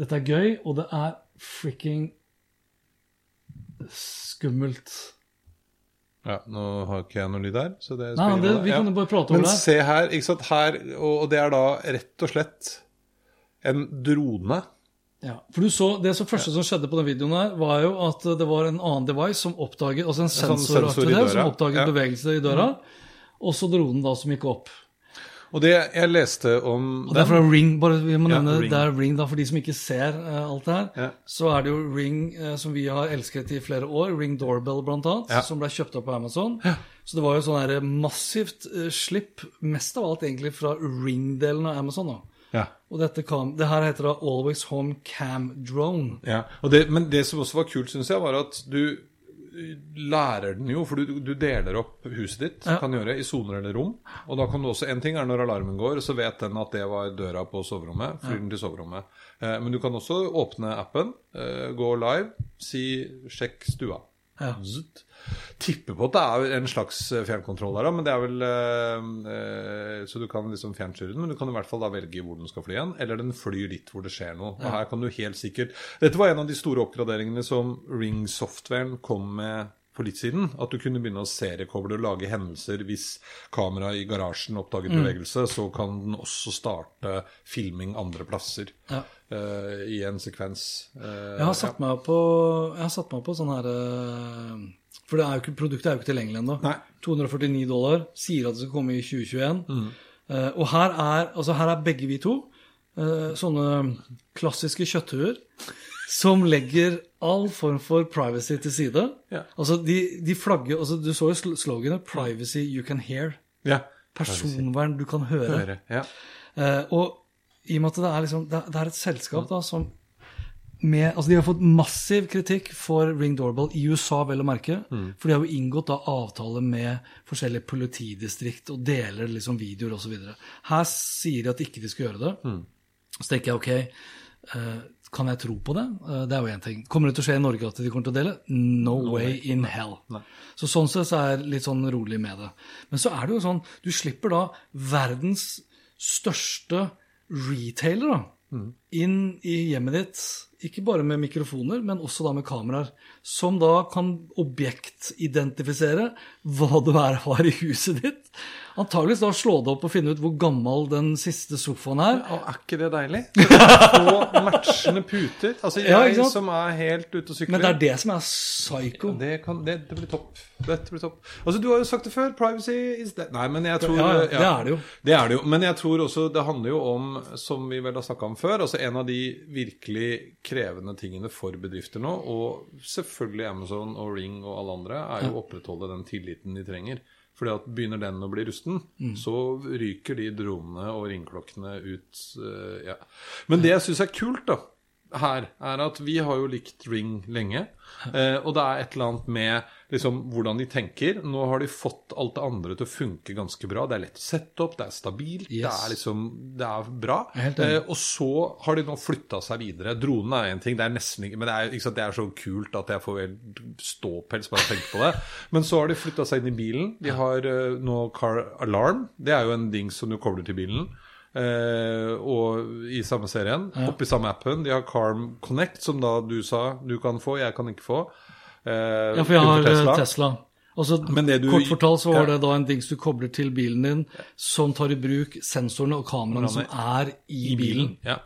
Dette er gøy, og det er freaking skummelt. Ja, Nå har ikke jeg noe lyd her, så det Nei, spiller det, ingen rolle. vi kan jo bare prate om Men det. se her, ikke sant, her, og det er da rett og slett en drone. Ja, for du så, Det som første som skjedde på den videoen, her, var jo at det var en annen device som oppdaget altså en sånn sensor i som oppdaget Ja. bevegelse i døra. Og så dronen da som gikk opp. Og det jeg leste om Og det er fra Ring. bare vi må Ja, nevne Ring. det er Ring da, For de som ikke ser uh, alt det her, Ja. så er det jo Ring uh, som vi har elsket i flere år. Ring Doorbell, blant annet, Ja. som ble kjøpt opp på Amazon. Så det var jo sånn her massivt uh, slipp, mest av alt egentlig fra Ring-delen av Amazon. da. Ja. Og dette kam, det her heter da Always Home Cam Drone. Ja, og det, Men det som også var kult, syns jeg, var at du lærer den jo, for du, du deler opp huset ditt Ja. kan gjøre i soner eller rom. Og da kan du også, En ting er når alarmen går, så vet den at det var døra på soverommet. Flyr den til soverommet. Eh, men du kan også åpne appen, eh, gå live, si 'sjekk stua'. Ja. Zutt. Tipper på at det er en slags eh, fjernkontroll der, men det er vel eh, eh, Så du kan liksom fjernstyre den, men du kan i hvert fall da velge hvor den skal fly igjen. Eller den flyr litt hvor det skjer noe. Og her kan du helt sikkert Dette var en av de store oppgraderingene som Ring-softwaren kom med for litt siden. At du kunne begynne å seriekoble og lage hendelser. Hvis kameraet i garasjen oppdaget bevegelse, så kan den også starte filming andre plasser Ja. uh, i en sekvens. Uh, Jeg har satt meg på, jeg har satt meg på sånn her eh, For det er ikke, produktet er jo ikke tilgjengelig ennå. 249 dollar. Sier at det skal komme i 2021. Mm. Uh, og her er, altså her er begge vi to uh, sånne klassiske kjøtthuer som legger all form for privacy til side. Ja. Altså de, de flagger altså Du så jo sloganet 'Privacy you can hear'. ja. Personvern du kan høre. Høre. Ja. uh, og i og med at det er, liksom, det det er et selskap da, som med, altså De har fått massiv kritikk for Ring Doorbell i USA, vel å merke. For de har jo inngått da avtale med forskjellige politidistrikt og deler liksom videoer osv. Her sier de at ikke de skal gjøre det. Så tenker jeg ok, eh, kan jeg tro på det? Eh, det er jo én ting. Kommer det til å skje i Norge at de kommer til å dele? No, way in hell. Så sånn sett så er jeg litt sånn rolig med det. Men så er det jo sånn, du slipper da verdens største retailer da, inn i hjemmet ditt, ikke bare med mikrofoner, men også da med kameraer, som da kan objektidentifisere hva du er, har i huset ditt. Antageligvis da slå det opp og finne ut hvor gammel den siste sofaen er. Og er ikke det deilig? Få matchende puter. Altså, jeg ja, som er helt ute og sykler. Men det er det som er psycho. Det, kan, det, det blir topp. Dette blir topp. Altså, du har jo sagt det før. Privacy is dead. Nei, men jeg tror Ja, ja, det er det jo. Det er det jo. Men jeg tror også det handler jo om, som vi vel har snakka om før, altså en av de virkelig krevende tingene for bedrifter nå, og selvfølgelig Amazon og Ring og alle andre, er jo å opprettholde den tilliten de trenger. Fordi at Begynner den å bli rusten, Mm. så ryker de dronene og ringklokkene ut. eh, ja. Men det jeg syns er kult, da, her, er at vi har jo likt Ring lenge. Eh, og det er et eller annet med liksom, hvordan de tenker. Nå har de fått alt det andre til å funke ganske bra. Det er lett å sette opp, det er stabilt, det er liksom Det er bra. Eh, og så har de nå flytta seg videre. Dronen er én ting, det er nesten ikke Men det er, sant, det er så kult at jeg får ståpels bare av å tenke på det. Men så har de flytta seg inn i bilen. De har eh, nå Car Alarm. Det er jo en dings som du kobler til bilen. Eh, og i samme serien, oppi samme appen. De har Carm Connect, som da du sa du kan få, jeg kan ikke få. Eh, Ja, for jeg har Tesla. Tesla. Altså, du- kort fortalt så var Ja. det da en dings du kobler til bilen din, som tar i bruk sensorene og kameraene som er i, bilen. Ja.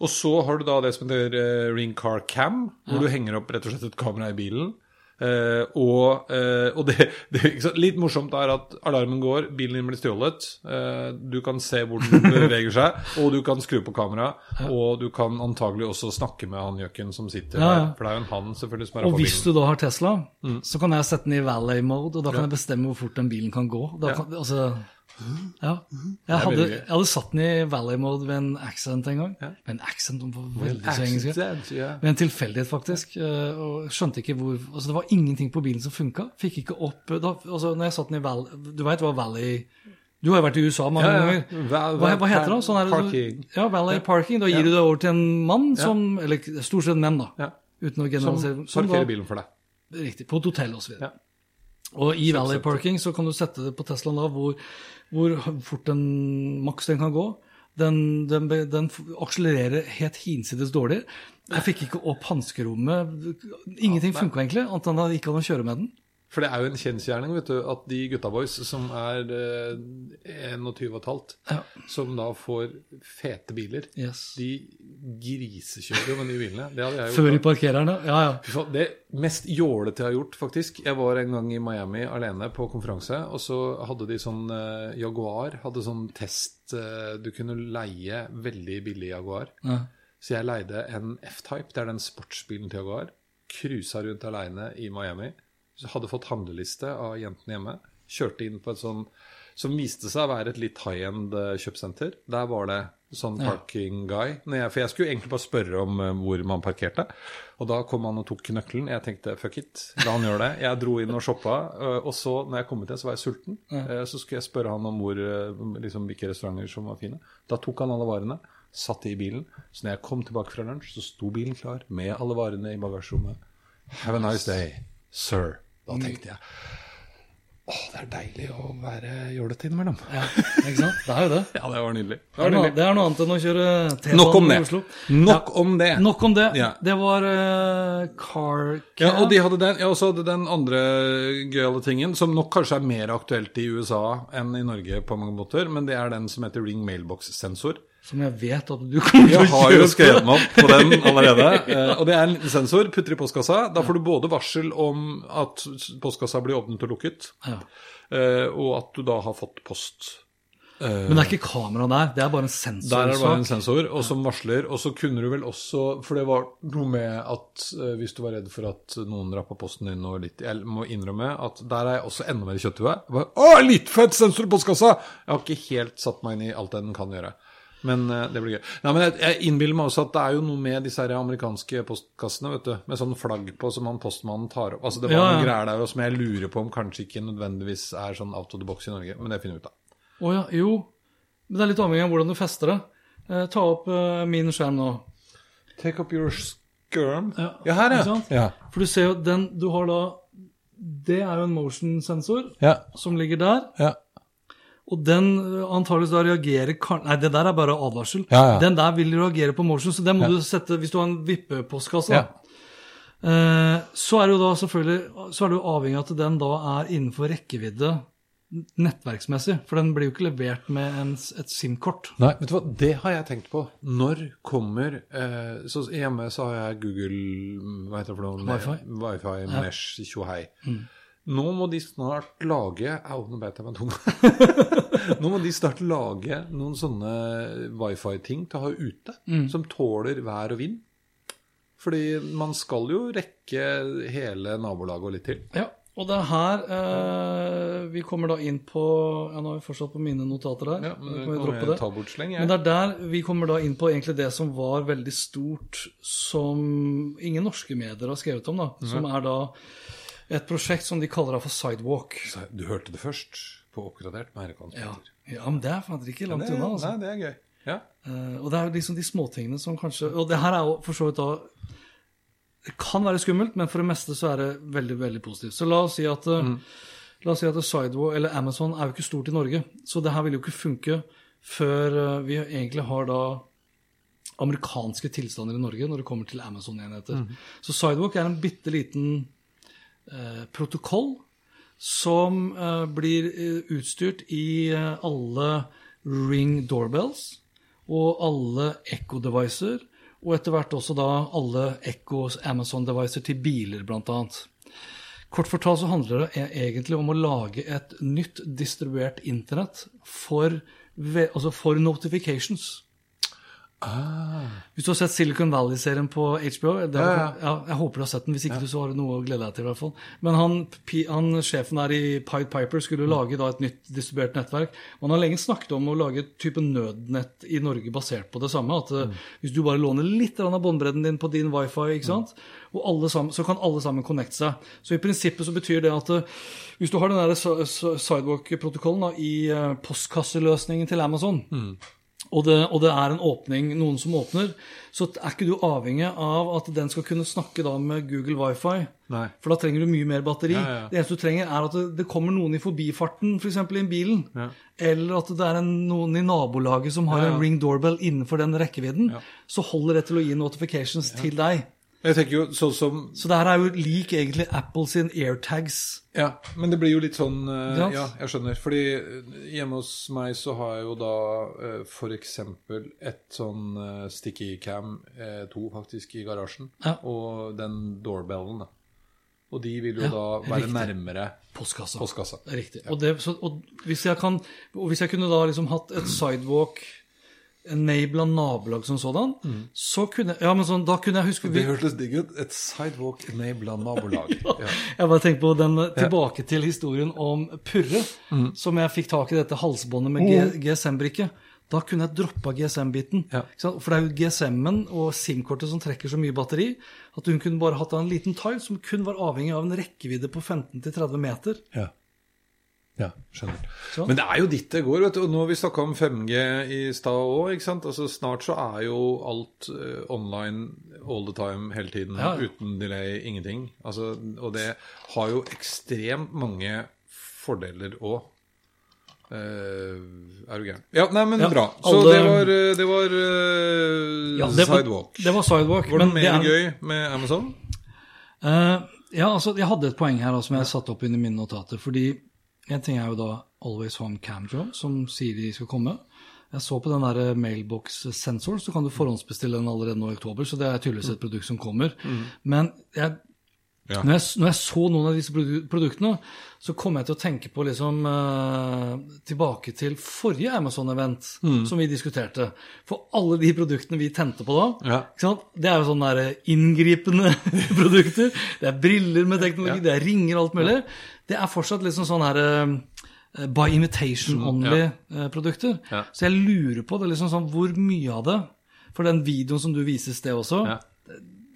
Og så har du da det som heter eh, Ring Car Cam, hvor du henger opp rett og slett et kamera i bilen. Eh, og uh, og det, det litt morsomt er at alarmen går, bilen din blir stjålet. Uh, du kan se hvor den beveger seg, og du kan skru på kameraet. Og du kan antagelig også snakke med han gjøken som sitter Ja, ja. der. For det er jo en han selvfølgelig som er Og hvis bilen. du da har Tesla, Mm. så kan jeg sette den i valet mode, og da kan jeg bestemme hvor fort den bilen kan gå. Da kan, altså, ja. Jeg hadde, jeg hadde satt den i Valley mode ved en accent en gang. Med en accent, om veldig så engelsk. Ja. Ved en tilfeldighet, faktisk. eh, Og skjønte ikke hvor Altså, det var ingenting på bilen som funka. Fikk ikke opp da, Altså, når jeg satt den i Valley Du veit hva Valley Du har jo vært i USA mange Ja, ja. ganger. Hva, hva heter det? Sånn er det Parking. Ja, Valley Parking. Da gir du det over til en mann som Eller stort sett menn, da. Ja. Uten å generalisere. Som parkerer bilen for deg. Riktig. På et hotell osv. Ja. Og i Valley Parking så kan du sette det på Teslaen da, hvor, hvor fort den maks den kan gå. Den, den, den akselererer helt hinsides dårlig. Jeg fikk ikke opp hanskerommet. Ingenting funka egentlig, annet enn at jeg ikke an å kjøre med den. For det er jo en kjensgjerning vet du, at de gutta boys som er eh, 21 og et halvt, Ja. som da får fete biler, Yes. de grisekjører jo med de bilene. Det hadde jeg Før de parkerer den, Ja, ja. Det mest jålete jeg har gjort, faktisk Jeg var en gang i Miami alene på konferanse, og så hadde de sånn eh, Jaguar. Hadde sånn test eh, Du kunne leie veldig billig Jaguar. ja. Så jeg leide en F-Type, det er den sportsbilen til Jaguar. Cruisa rundt aleine i Miami. Hadde fått handleliste av jentene hjemme. Kjørte inn på et sånn som viste seg å være et litt high-end eh, kjøpesenter. Der var det sånn parking guy. Jeg, for jeg skulle egentlig bare spørre om eh, hvor man parkerte. Og da kom han og tok nøkkelen. Jeg tenkte fuck it, la han gjøre det. Jeg dro inn og shoppa. eh, Og så, når jeg kom ut igjen, så var jeg sulten. Så skulle jeg spørre han om hvor, liksom, hvilke restauranter som var fine. Da tok han alle varene. Satt i bilen. Så når jeg kom tilbake fra lunsj, så sto bilen klar med alle varene i bagasjerommet. Have a nice day, sir. Da tenkte jeg åh, det er deilig å være jålete innimellom. Ja, ikke sant? Det er jo det. Ja, det var nydelig. Det Det var er, noe, nydelig. det er noe annet enn å kjøre T-banen i Oslo. Nok om det. Nok om det. Ja. Det var uh, Car Ja, og de hadde den, ja, også hadde den andre gøyale tingen, som nok kanskje er mer aktuelt i USA enn i Norge på mange måter, men det er den som heter Ring Mailbox-sensor. Som jeg vet at du kommer til å Jeg har jo skrevet meg opp på den allerede. Eh, og det er en liten sensor, putter i postkassa. Da får du både varsel om at postkassa blir åpnet og lukket, Ja. eh, og at du da har fått post. Men det er ikke kamera der, det er bare en sensor. Der er det bare en sensor, og som varsler. Og så kunne du vel også For det var noe med at eh, hvis du var redd for at noen rappa posten din og litt Jeg må innrømme at der er jeg også enda mer kjøtthue. Å, litt fett sensor i postkassa! Jeg har ikke helt satt meg inn i alt den kan gjøre. Men eh, det blir gøy. Nei, men jeg, innbiller meg også at det er jo noe med disse her amerikanske postkassene, vet du. Med sånn flagg på som han postmannen tar opp. Altså Det var Ja, noen greier der også, som jeg lurer på om kanskje ikke nødvendigvis er sånn out of the box i Norge. Men det finner vi ut av. Oh, ja, jo. Men det er litt avhengig av hvordan du fester det. Eh, ta opp eh, min skjerm nå. Take up your skirm. Ja, her, ikke sant? ja. For du ser jo den du har da Det er jo en motion-sensor Ja. som ligger der. ja. Og den eh, antageligvis da reagerer Nei, det der er bare advarsel. Ja, ja. Den der vil reagere på motion, så den må du sette hvis du har en vippepostkasse. Ja. Eh, så er det jo da selvfølgelig Så er det jo avhengig av at den da er innenfor rekkevidde nettverksmessig. For den blir jo ikke levert med en, et SIM-kort. Nei, vet du hva, det har jeg tenkt på. Når kommer eh, så Hjemme så har jeg Google Hva heter det for noe? Wi-Fi. Wi-Fi Mesh tjohei. Nå må de snart lage Au, nå beit jeg meg tung. nå må de snart lage noen sånne wifi-ting til å ha ute, som tåler vær og vind. Fordi man skal jo rekke hele nabolaget og litt til. Ja, og det er her eh, vi kommer da inn på Ja, nå er vi fortsatt på mine notater der. Ja, men kan vi droppe det. sleng. Men det er der vi kommer da inn på egentlig det som var veldig stort, som ingen norske medier har skrevet om, da. Som er da et prosjekt som de kaller for Sidewalk. Du hørte det først på Oppgradert med Ja, ja men det er faktisk ikke langt unna, altså. Nei, det er gøy. Ja. Uh, og det er liksom de småtingene som kanskje Og det her er jo for så vidt da Det kan være skummelt, men for det meste så er det veldig veldig positivt. Så la oss si at mm. La oss si at Sidewalk eller Amazon er jo ikke stort i Norge, så det her vil jo ikke funke før eh, vi egentlig har da amerikanske tilstander i Norge når det kommer til Amazon-enheter. Så Sidewalk er en bitte liten eh, protokoll som eh, blir eh, utstyrt i eh, alle Ring doorbells og alle Echo-devicer, og etter hvert også da alle Echo Amazon-devicer til biler, annet. Kort fortalt så handler det e- egentlig om å lage et nytt distribuert internett for, altså for notifications. Hvis du har sett Silicon Valley-serien på HBO det ja, ja, Jeg håper du har sett den, hvis ikke du så har du noe å glede deg til. i hvert fall. Men han, han sjefen der i Pied Piper skulle lage da et nytt distribuert nettverk. Man har lenge snakket om å lage et type nødnett i Norge basert på det samme. At mm. hvis du bare låner litt av båndbredden din på din wifi, ikke sant? Og alle sammen, så kan alle sammen connecte seg. Så i prinsippet så betyr det at eh, hvis du har den der si- si- sidewalk-protokollen i eh, postkasseløsningen til Amazon, og det, og det er en åpning, noen som åpner, så er ikke du avhengig av at den skal kunne snakke da med Google Wifi. Nei. For da trenger du mye mer batteri. Ja, ja. Det eneste du trenger, er at det, det kommer noen i forbifarten, f.eks. For i bilen. bilen. Eller at det er en, noen i nabolaget som har Ja, ja. en ring doorbell innenfor den rekkevidden. Ja. Så holder det til å gi notifications til deg. Jeg tenker jo sånn som Så det her er jo lik egentlig Apple sin AirTags. Ja, men det blir jo litt sånn uh, Ja. Ja, jeg skjønner. Fordi eh, hjemme hos meg så har jeg jo da uh, f.eks. et sånn uh, sticky cam eh, 2 faktisk i garasjen. Ja. Og den doorbellen, da. Og de vil jo Ja, da være riktig. nærmere Postkassa. postkassa. Riktig. Og, det, så, og, hvis jeg kan, og hvis jeg kunne da liksom hatt et sidewalk enabla nabolag som sådan, så kunne Ja, men sånn, da kunne jeg huske Det hørtes digg ut. Et sidewalk enabla nabolag. ja. Jeg bare tenkte på den tilbake til historien om Purre, som jeg fikk tak i dette halsbåndet med GSM-brikke. Da kunne jeg droppa GSM-biten. Ja. For det er jo GSM-en og SIM-kortet som trekker så mye batteri at hun kunne bare hatt en liten tile som kun var avhengig av en rekkevidde på 15-30 meter. ja. Ja, skjønner. Så. Men det er jo dit det går. vet du. Og nå har vi snakka om 5G i stad òg. Altså, snart så er jo alt uh, online all the time hele tiden. Ja. Uten delay, ingenting. Altså, og det har jo ekstremt mange fordeler òg. er du gæren? Ja, nei, men Ja, bra. Så alle- det var, eh, det var uh, Ja, det var- sidewalk. Det var sidewalk. Var det mer er- gøy med Amazon? Eh, ja, altså, jeg hadde et poeng her som jeg satte opp under mine notater. Fordi en ting er jo da Always Home Camjo, som sier de skal komme. Jeg så på den der mailbox-sensoren, så kan du forhåndsbestille den allerede nå i oktober. Så det er tydeligvis et produkt som kommer. Men jeg, Ja. når, jeg, når jeg så noen av disse produktene, så kom jeg til å tenke på liksom eh, tilbake til forrige Amazon-event som vi diskuterte. For alle de produktene vi tente på da, Ja. det er jo sånne der inngripende produkter. Det er briller med teknologi, det er ringer og alt mulig. Det er fortsatt liksom sånn her eh, by invitation only-produkter. Ja. Så jeg lurer på det liksom sånn, hvor mye av det For den videoen som du viser i sted også, Ja.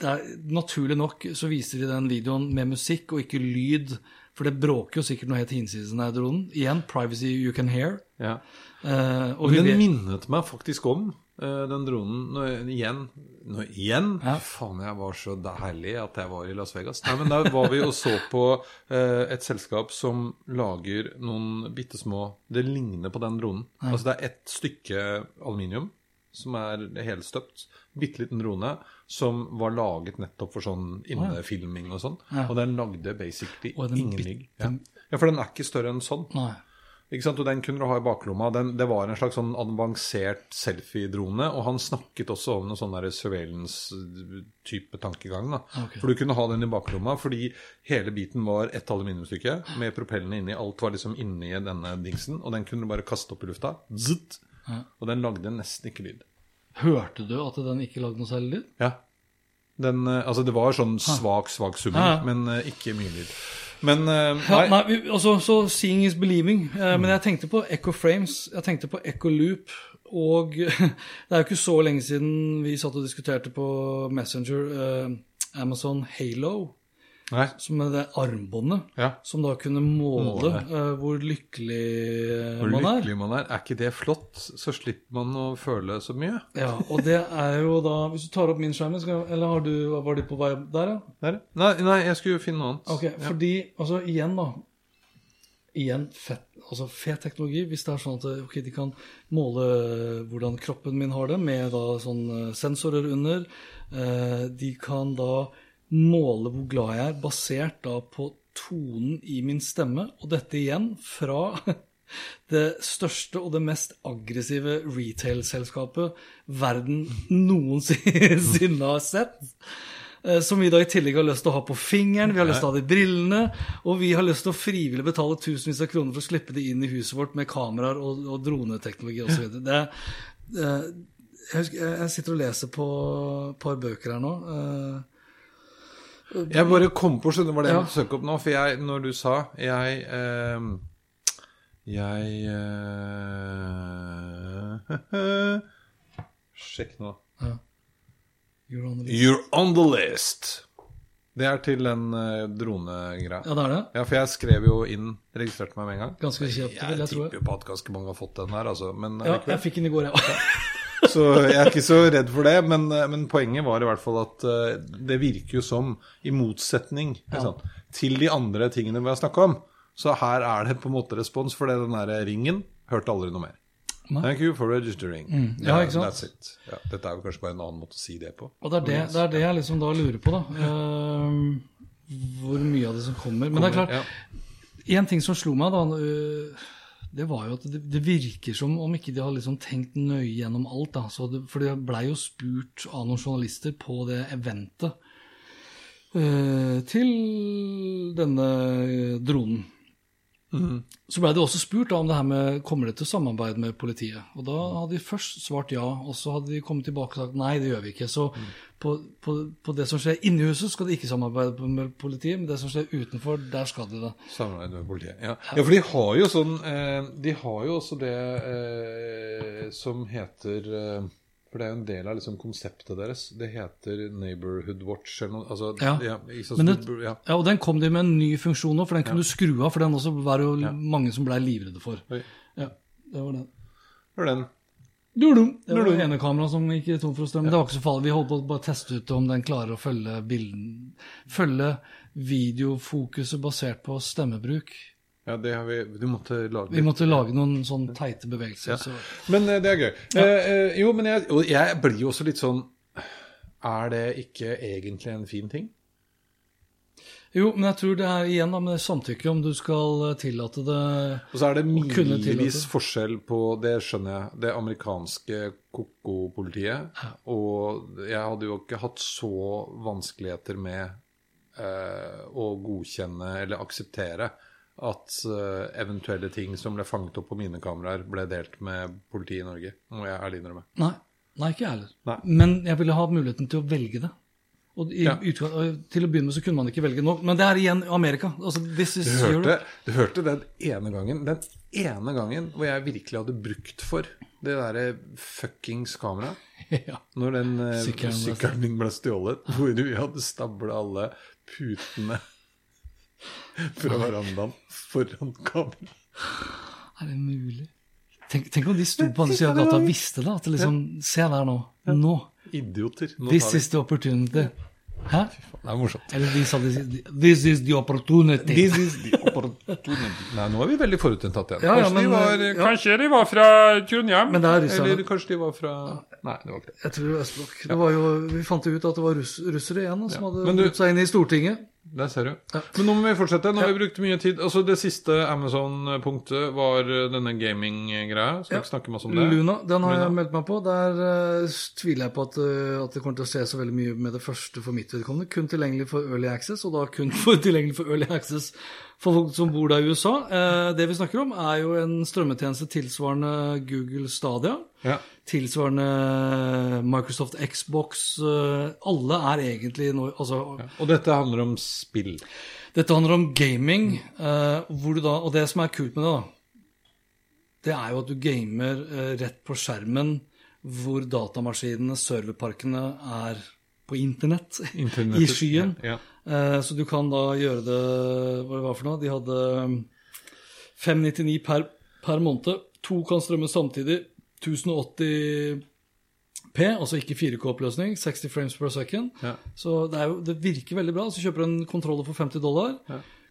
Det er, naturlig nok så viser de den videoen med musikk og ikke lyd. For det bråker jo sikkert noe helt hinsides den der dronen. Igjen, privacy you can hear. Ja. Uh, og den vet, minnet meg faktisk om uh, den dronen når, igjen. Når, igjen? Ja. Faen, jeg var så deilig at jeg var i Las Vegas. Nei, men Da var vi og så på uh, et selskap som lager noen bitte små Det ligner på den dronen. Altså Det er ett stykke aluminium som er helstøpt. Bitte liten drone som var laget nettopp for sånn innefilming og sånn. Ja. Og den lagde basically den ingen ligg. Ja. ja, for den er ikke større enn sånn. nei. Ikke sant? Og den kunne du ha i baklomma. Den, det var en slags sånn avansert selfie-drone. Og han snakket også om noe sånn surveillance-type tankegang. da. Okay. For du kunne ha den i baklomma fordi hele biten var ett aluminiumstykke med propellene inni. Alt var liksom inni denne dingsen. Og den kunne du bare kaste opp i lufta. Zzzt. Og den lagde nesten ikke lyd. Hørte du at den ikke lagde noe særlig lyd? Ja. Den, eh, altså det var sånn svak, svak summing, Ja, ja. men eh, ikke mye lyd. Men Ja, nei. nei, vi- altså, så seeing is believing. Eh, Men jeg tenkte på Echo Frames, jeg tenkte på Echo Loop. Og det er jo ikke så lenge siden vi satt og diskuterte på Messenger eh, Amazon Halo, nei. som er det armbåndet, Ja. som da kunne måle eh, hvor lykkelig eh, Hvor man er. lykkelig man er. Er ikke det flott? Så slipper man å føle så mye. Ja, og det er jo da Hvis du tar opp min skjerm, skal, eller har du, var du på vei der, ja? Der? Nei, nei, jeg skulle jo finne noe annet. Ok, fordi, altså igjen da Igjen, fett, altså fet teknologi Hvis det er sånn at okay, de kan måle hvordan kroppen min har det Med da sånn eh, sensorer under Uh, De kan da måle hvor glad jeg er Basert da på tonen i min stemme Og dette igjen fra det største og det mest aggressive retail-selskapet verden noensinne har sett. Eh, Som vi da i tillegg har lyst til å ha på fingeren, vi har lyst til å ha det i brillene, og vi har lyst til å frivillig betale tusenvis av kroner for å slippe det inn i huset vårt med kameraer og, og droneteknologi osv. Det eh, jeg, husker, jeg jeg sitter og leser på et par bøker her nå. eh, Jeg bare kom på, skjønner var det jeg Ja. måtte søke opp nå? For jeg, når du sa Jeg eh, Jeg eh, Sjekk nå. You're on You're on the list. Det er til den uh, dronegreia. Ja, det er det. Ja, for jeg skrev jo inn Registrerte meg med en gang. Ganske kjapt, vil jeg jeg tipper jo på at ganske mange har fått den her, altså. Men Ja, jeg fikk den i går, jeg. Så jeg er ikke så redd for det, men, eh, men poenget var i hvert fall at eh, det virker jo som, i motsetning ja. sant, til de andre tingene vi har snakka om, så her er det på en måte respons, for det den der ringen hørte aldri noe mer. Nei. Thank you for registering. Ja, ikke sant? That's it. Ja, dette er jo kanskje bare en annen måte å si det på. Og det er det, det er det jeg liksom da lurer på, da. Uh, hvor mye av det som kommer. Men det er klart, Ja. En ting som slo meg, da, øh, det var jo at det, det virker som om ikke de har liksom tenkt nøye gjennom alt. Det, for det blei jo spurt av noen journalister på det eventet eh, til denne øh, Så blei det også spurt da, om det her med kommer det til samarbeid med politiet. Og da hadde de først svart ja, og så hadde de kommet tilbake og sagt nei, det gjør vi ikke. Så på, på, på det som skjer inni huset, skal de ikke samarbeide med politiet, men det som skjer utenfor, der skal de det. Samarbeid med politiet. Ja. ja, for de har jo sånn eh, De har jo også det eh, som heter eh, For det er jo en del av liksom konseptet deres. Det heter Neighborhood Watch eller noe. Altså, Ja. så det, ja. ja, og den kom de med en ny funksjon nå, for den kunne du skru av. For den også var det jo mange som blei livredde for. Oi. Ja, det var den. Var den. Det var det ene kameraet som gikk tom for strøm. Det var ikke så farlig. Vi holdt på å bare teste ut om den klarer å følge bilden Følge videofokuset basert på stemmebruk. Ja, det har vi Du måtte lage Vi måtte lage noen sånn teite bevegelser. Så. Men eh, det er gøy. Ja. eh, jo, men jeg, jeg blir jo også litt sånn Er det ikke egentlig en fin ting? Jo, men jeg tror det er igjen da med samtykke, om du skal eh, tillate det Og så er det milevis forskjell på, det skjønner jeg, det amerikanske koko-politiet. Og jeg hadde jo ikke hatt så vanskeligheter med eh, å godkjenne eller akseptere at uh, eventuelle ting som ble fanget opp på mine kameraer, ble delt med politiet i Norge. Må jeg ærlig innrømme. Nei, nei ikke jeg heller. Men jeg ville ha muligheten til å velge det. Og i, Ja. til å begynne med så kunne man ikke velge noe Men det er igjen Amerika. Altså, this is Du hørte, du hørte den ene gangen Den ene gangen hvor jeg virkelig hadde brukt for det derre fuckings kameraet. ja. Når den eh, sykkelen min ble stjålet, hvor vi hadde stabla alle putene fra verandaen foran kamera. Er det mulig? Tenk, tenk om de sto på andre siden av gata og visste det. At det liksom Se der nå. Nå. Idioter. Nå This is the opportunity. Hæ? Det er morsomt. Eller de sa This is the opportunity. This is the opportunity. Nei, nå er vi veldig forutinntatt igjen. Ja, ja, kanskje, de var, ja. kanskje de var fra Trondheim? Men det er russerne. Eller kanskje de var fra Nei, det var ikke det. Jeg tror østblokk. Det var jo, vi fant jo ut at det var russ, russere igjen da, som hadde brutt seg inn i Stortinget. Der ser du. Men nå må vi fortsette. Nå har vi brukt mye tid. Altså Det siste Amazon-punktet var eh, denne gaming-greia. Skal vi ikke snakke masse om det? Luna, den har Luna. jeg meldt meg på. Der uh, tviler jeg på at, uh, at det kommer til å se så veldig mye med det første for mitt vedkommende. Kun tilgjengelig for Early Access, og da kun for, tilgjengelig for Early Access for folk som bor der i USA. Eh, det vi snakker om, er jo en strømmetjeneste tilsvarende Google Stadia. Ja. Tilsvarende Microsoft Xbox. eh, alle er egentlig nå altså, Og dette handler om spill. Dette handler om gaming, eh, da, og det som er kult med det, da, det er jo at du gamer eh, rett på skjermen hvor datamaskinene, serverparkene, er på internett, i skyen. ja, Eh, så du kan da gjøre det Hva det var for noe? De hadde um, 599 per, per måned. To kan strømme samtidig. 1080P, altså ikke 4K-oppløsning. 60 frames per second. Ja. Så det, jo, det virker veldig bra. Så kjøper du en kontroller for 50 dollar.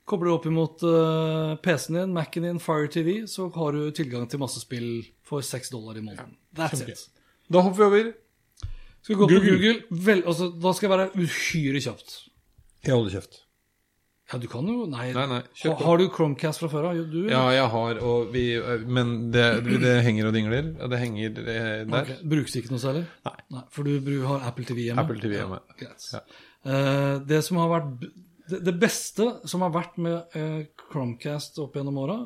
Kobler du opp imot uh, PC-en din, Mac-en din, Fire TV, så har du tilgang til masse spill for 6 dollar i måneden. That's it. Da hopper vi over. Skal vi gå på Google. Google? Vel, altså, da skal jeg være uhyre kjapt. Jeg holder kjeft. Ja, du kan jo Nei. Nei, nei, Ha- har du Chromecast fra før av? Ja, jeg har, og vi Men det, det henger og dingler. og Det henger eh, der. Okay. Brukes ikke noe særlig? Nei. For du bru- har Apple TV hjemme? Apple TV hjemme. Ja. Ja. Uh, det som har vært det, beste som har vært med eh, Chromecast opp gjennom åra,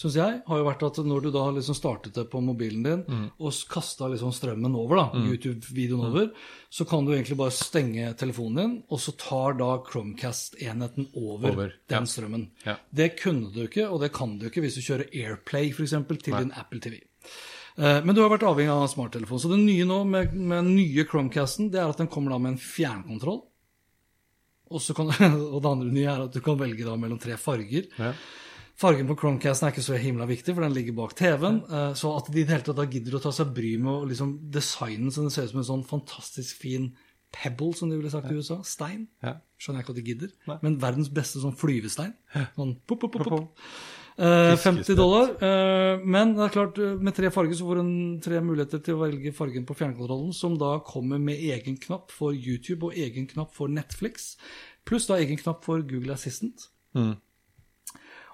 syns jeg, har jo vært at når du da liksom startet det på mobilen din Mm. og kasta liksom strømmen over, da, YouTube-videoen over, så kan du egentlig bare stenge telefonen din, og så tar da Chromecast-enheten over, Over, den ja. strømmen. Ja. Det kunne du ikke, og det kan du ikke hvis du kjører Airplay for eksempel, til din Apple TV. Eh, Men du har vært avhengig av smarttelefon. Så det nye nå med, med nye Chromecasten, det er at den kommer da med en fjernkontroll. Kan, og det andre nye er at du kan velge da mellom tre farger. Ja. Fargen på Chromecasten er ikke så himla viktig, for den ligger bak TV-en. eh, Så at de i det hele tatt gidder å ta seg bry med å liksom designen så den ser ut som en sånn fantastisk fin pebble, som de ville sagt i USA. Stein. Ja. Skjønner jeg ikke at de gidder. Men verdens beste sånn flyvestein. Sånn pop, pop, pop, pop. Eh, 50 dollar. eh, men det er klart, eh, med tre farger så får hun en- tre muligheter til å velge fargen på fjernkontrollen, som da kommer med egen knapp for YouTube og egen knapp for Netflix. Pluss da egen knapp for Google Assistant.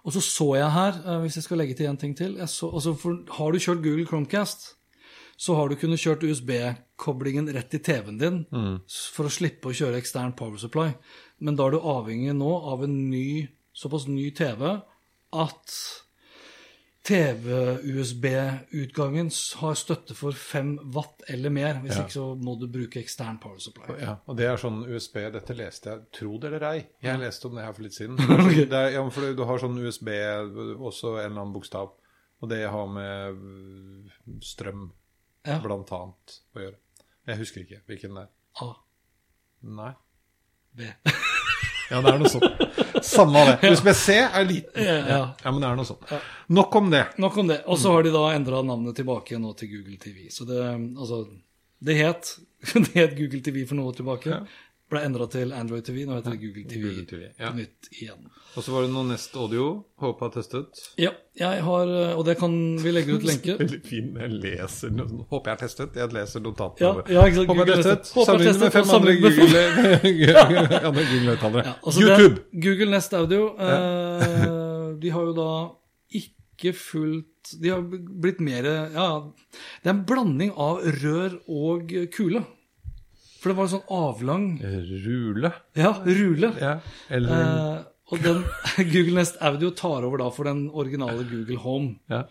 Og så så jeg her, eh, hvis jeg skal legge til en ting til så, altså for, Har du kjørt Google Chromecast, så har du kunnet kjørt USB-koblingen rett i TV-en din mm. for å slippe å kjøre ekstern power supply. Men da er du avhengig nå av en ny, såpass ny TV at TV-USB-utgangen har støtte for 5 watt eller mer. Hvis Ja. ikke så må du bruke ekstern power supply. Ja, og det er sånn USB Dette leste jeg, tro det eller ei. Jeg leste om det her for litt siden. Det er, ja, for du har sånn USB, også en eller annen bokstav. Og det har med øh, strøm Ja. blant annet å gjøre. Jeg husker ikke hvilken det er. A, Nei. B. Ja, det er noe sånt. Samme av det. Med C er liten. Ja, ja. Ja, men det er noe sånt. Nok om det. Nok om det. Og så har de da endra navnet tilbake nå til Google TV. Så det, altså, det het, det het Google TV for noe tilbake. tilbake. Ble endra til Android TV. Nå heter det Google TV, Google TV, ja. nytt igjen. Og så var det noe Nest Audio. Håper jeg har testet. Ja, jeg har Og det kan vi legge ut lenke. Veldig fin. Jeg leser. Håper jeg har testet. Jeg leser notatene. Ja, ja, Håper jeg har testet. Sammenlignet med fem andre Google andre Google-høyttalere. Ja, altså YouTube! Google Nest Audio eh, De har jo da ikke fulgt De har blitt mer Ja, det er en blanding av rør og kule. For det var en sånn avlang Rule. Ja, rule. Ja. Eller Eh, og den Google Nest Audio tar over da for den originale Google Home. ja.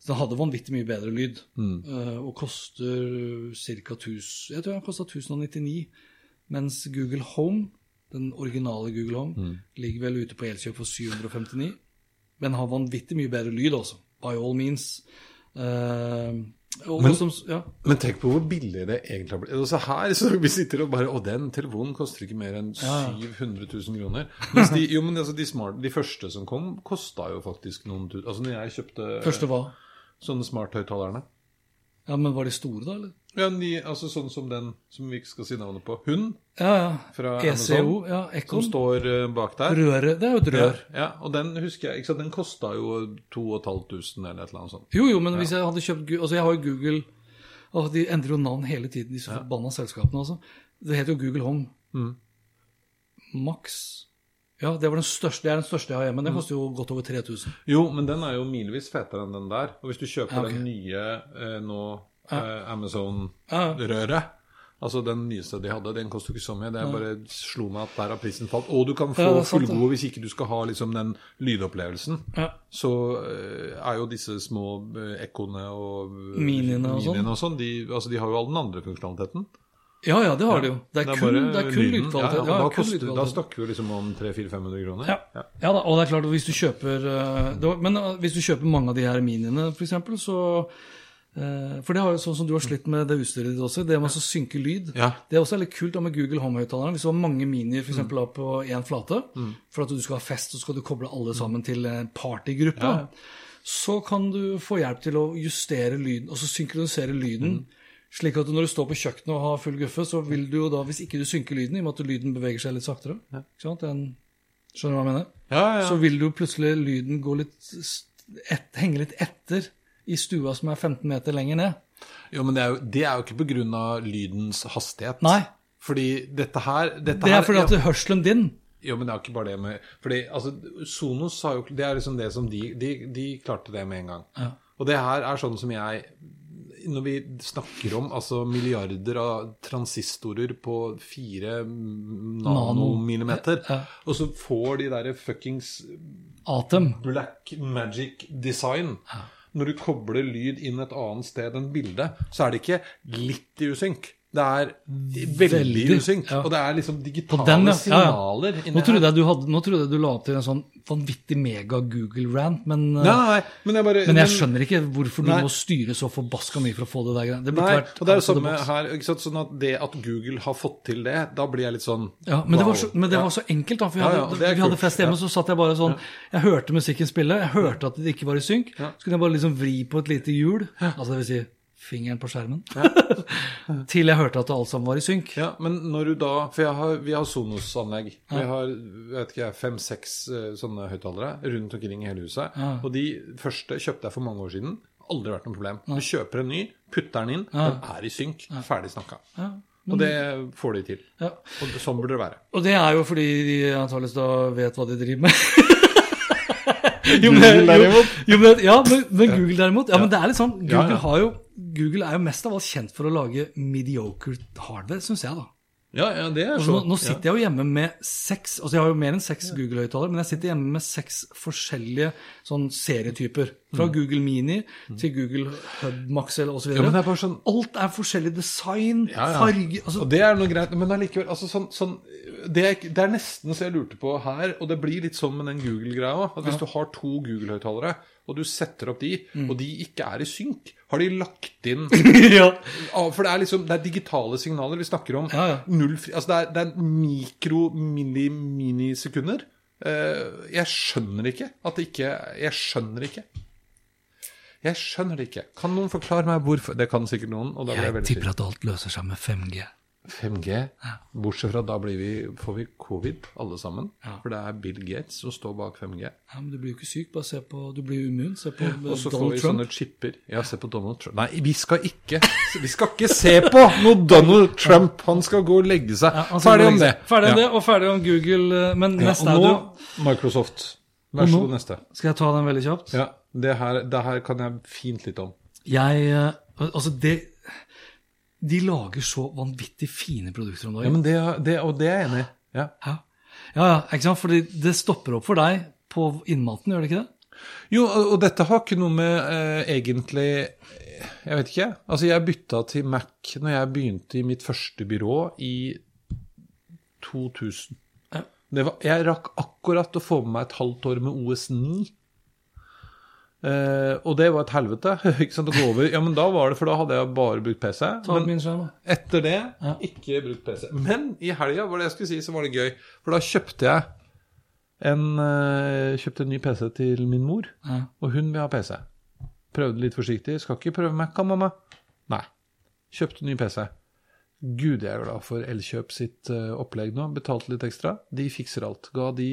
Så den hadde vanvittig mye bedre lyd. Mm. eh, og koster ca. 1000 Jeg tror den kosta 1099. Mens Google Home, den originale Google Home, Mm. ligger vel ute på Elkjøp for 759. Men har vanvittig mye bedre lyd også. By all means. Og, Men- som, ja. Men tenk på hvor billig det egentlig har blitt. Altså her så Vi sitter og bare Og den telefonen koster ikke mer enn 700 000 kroner. Mens de, jo, men altså de, smart, de første som kom, kosta jo faktisk noen tusen Altså når jeg kjøpte Første hva? sånne smarthøyttalerne Ja, Men var de store, da? eller? Ja, de, altså sånn som den som vi ikke skal si navnet på. Hun Ja, ja. fra ECO, Amazon, ja. som står eh, bak der. Røret. Det er jo et rør. Ja, ja, og den husker jeg ikke sant, Den kosta jo 2500 eller et eller annet sånt. Jo, jo, men hvis jeg hadde kjøpt Altså, jeg har jo Google og De endrer jo navn hele tiden, disse forbanna selskapene. altså. Det heter jo Google Home. Mm. Max Ja, det, var den største, det er den største jeg har Mm. hjemme. Den koster jo godt over 3000. Jo, men den er jo milevis fetere enn den der. Og hvis du kjøper Ja, okay. den nye eh, nå eh. Amazon-røret Altså den nyeste de hadde, den koster ikke så mye. Det bare slo meg at der har prisen falt. Og du kan få Ja, det er det. fullgode hvis ikke du skal ha liksom den lydopplevelsen. Ja. Så eh, er jo disse små eh, ekkoene og eh, Miniene og sånn. og sånn, de, altså, de har jo all den andre funksjonaliteten. ja, ja, det har de jo. Det er, kun, det er kun lydkvalitet. Ja, ja, da, koster, da snakker vi liksom om 300-400-500 kroner. Ja. ja da, og det er klart hvis du kjøper det Men hvis du kjøper mange av de her miniene, f.eks., så For det har jo sånn som du har slitt med det utstyret ditt også, det med å synke lyd. Ja. Det er også litt kult med Google Home-høyttaleren. Hvis du har mange minier for eksempel, på én flate, for at du skal ha fest, så skal du koble alle sammen til en partygruppe, så kan du få hjelp til å justere lyden, og så synkronisere lyden. Slik at når du står på kjøkkenet og har full guffe, så vil du jo da, hvis ikke du synker lyden, i og med at lyden beveger seg litt saktere? Den, Skjønner du hva jeg mener? Ja, ja. Så vil du plutselig lyden gå litt et, henge litt etter i stua som er 15 meter lenger ned. Jo, men det er jo, det er jo ikke pga. lydens hastighet. Nei. Fordi dette her dette Det er fordi at ja, hørselen din Jo, men det er ikke bare det med Fordi altså, Sonos har jo Det er liksom det som de De, de klarte det med en gang. Ja. Og det her er sånn som jeg Når vi snakker om altså milliarder av transistorer på fire nanomillimeter, Ja. og så får de derre fuckings Atem. black magic design. Når du kobler lyd inn et annet sted enn bildet, så er det ikke litt i usynk. Det er veldig, i ja. Og det er liksom digitale den, ja. Ja, ja. signaler inni Nå trodde, hadde, nå trodde jeg du la opp til en sånn vanvittig mega-Google-rant, men, eh, Nei, nei, men jeg bare men jeg skjønner ikke hvorfor du må styre så forbaska mye for å få det der. Det Nei, vært og det er jo samme her. Sånn at det at Google har fått til det, da blir jeg litt sånn Ja, men det, var så, men det var så enkelt, da. For hadde, ja, vi hadde fest hjemme, Ja. så satt jeg bare sånn Jeg hørte musikken spille, jeg hørte at det ikke var i synk. Ja. Så kunne jeg bare liksom vri på et lite hjul, altså det vil si fingeren på skjermen, til jeg hørte at alt sammen var i synk. Ja, men når du da For har, vi har Sonos-anlegg. Vi har vet ikke jeg, fem-seks eh, sånne høyttalere rundt omkring i hele huset. Ja. Og de første kjøpte jeg for mange år siden. Aldri vært noe problem. Du kjøper en ny, putter den inn, den er i synk. Ferdig snakka. Ja. Og det får de til. Ja. Og sånn burde det være. Og det er jo fordi de antakeligvis da vet hva de driver med. jo, men, jo, jo, men, ja, men, men Google derimot ja, men det er litt sånn, Google, Ja, ja. Har jo, Google er jo mest av alt kjent for å lage mediocre hardware, syns jeg, da. Ja, ja, det er Altså, så. nå, nå sitter jeg jo hjemme med seks altså Jeg har jo mer enn seks Google-høyttalere, men jeg sitter hjemme med seks forskjellige sånn serietyper. Fra Google Mini til Google Hub Max osv. Mm. Ja, sånn- Alt er forskjellig design, Ja, ja. farge altså, Og det er noe greit, men allikevel altså sånn, sånn, det, er, det er nesten så jeg lurte på her, og det blir litt sånn med den Google-greia òg, hvis du har to Google-høyttalere, og du setter opp de, Mm. og de ikke er i synk, har de lagt inn ja. Ah, For det er liksom Det er digitale signaler vi snakker om. Ja, ja. Null altså det er, det er mikro, mini, minisekunder. Uh, jeg skjønner ikke at det ikke Jeg skjønner ikke. Jeg skjønner det ikke. Kan noen forklare meg hvorfor? Det kan sikkert noen. og da jeg Jeg tipper at alt løser seg med 5G. 5G. Bortsett fra da blir vi, får vi covid, alle sammen. Ja. For det er Bill Gates som står bak 5G. Ja, men du blir jo ikke syk, bare se på Du blir immun. Se på Donald Trump. Og så får vi sånne chipper. Ja, se på Donald Trump. Nei, vi skal ikke Vi skal ikke se på noe Donald Trump! Han skal gå og legge seg. Ja, Ferdig om det. Ferdig om Ja. det, og ferdig om Google. Men Men Ja, neste og er nå du Microsoft. Vær så god, neste. Skal jeg ta den veldig kjapt? Ja, det her, det her kan jeg fint litt om. Jeg eh, Altså, det De lager så vanvittig fine produkter om dagen. Ja, men det, det, Og det er jeg enig i. Ja. Ja, ja, ikke sant? Fordi det stopper opp for deg på innmaten, gjør det ikke det? Jo, og dette har ikke noe med eh, egentlig Jeg vet ikke. Altså, jeg bytta til Mac når jeg begynte i mitt første byrå i 2000. Ja. Det var, jeg rakk akkurat å få med meg et halvt år med OS9. Eh, og det var et helvete. ikke sant, å gå over. Ja, men da var det, For da hadde jeg bare brukt PC. Men min etter det Ja. ikke brukt PC. Men i helga var det jeg skulle si, så var det gøy. For da kjøpte jeg en, uh, kjøpte en ny PC til min mor. Ja. Og hun vil ha PC. Prøvde litt forsiktig. Skal ikke prøve Mac-a, mamma? Nei. Kjøpte ny PC. Gud, jeg er glad for Elkjøp sitt eh, opplegg nå. Betalte litt ekstra. De fikser alt. Ga de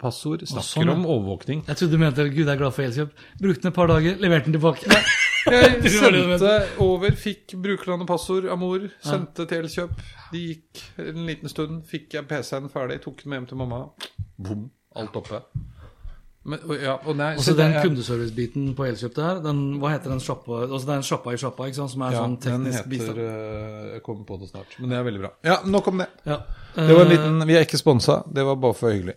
passord. Snakker sånn, om overvåkning. Jeg trodde du mente Gud jeg er glad for Elkjøp. Brukte den et par dager, leverte den tilbake. Jeg sendte over, fikk brukernavn og passord av mor. Sendte til Elkjøp. De gikk en liten stund. Fikk jeg PC-en ferdig. Tok den med hjem til mamma. Bom. Alt oppe. Men, ja, og nei, Også så den er- kundeservice-biten på Elkjøp der, den, hva heter den sjappa Altså det er en sjappa i sjappa, ikke sant, som er Ja, sånn den teknisk heter bistand. eh, Jeg kommer på det snart. Men det er veldig bra. Ja, nok om det. Ja. Det var en Eh, liten, Vi er ikke sponsa, det var bare for hyggelig.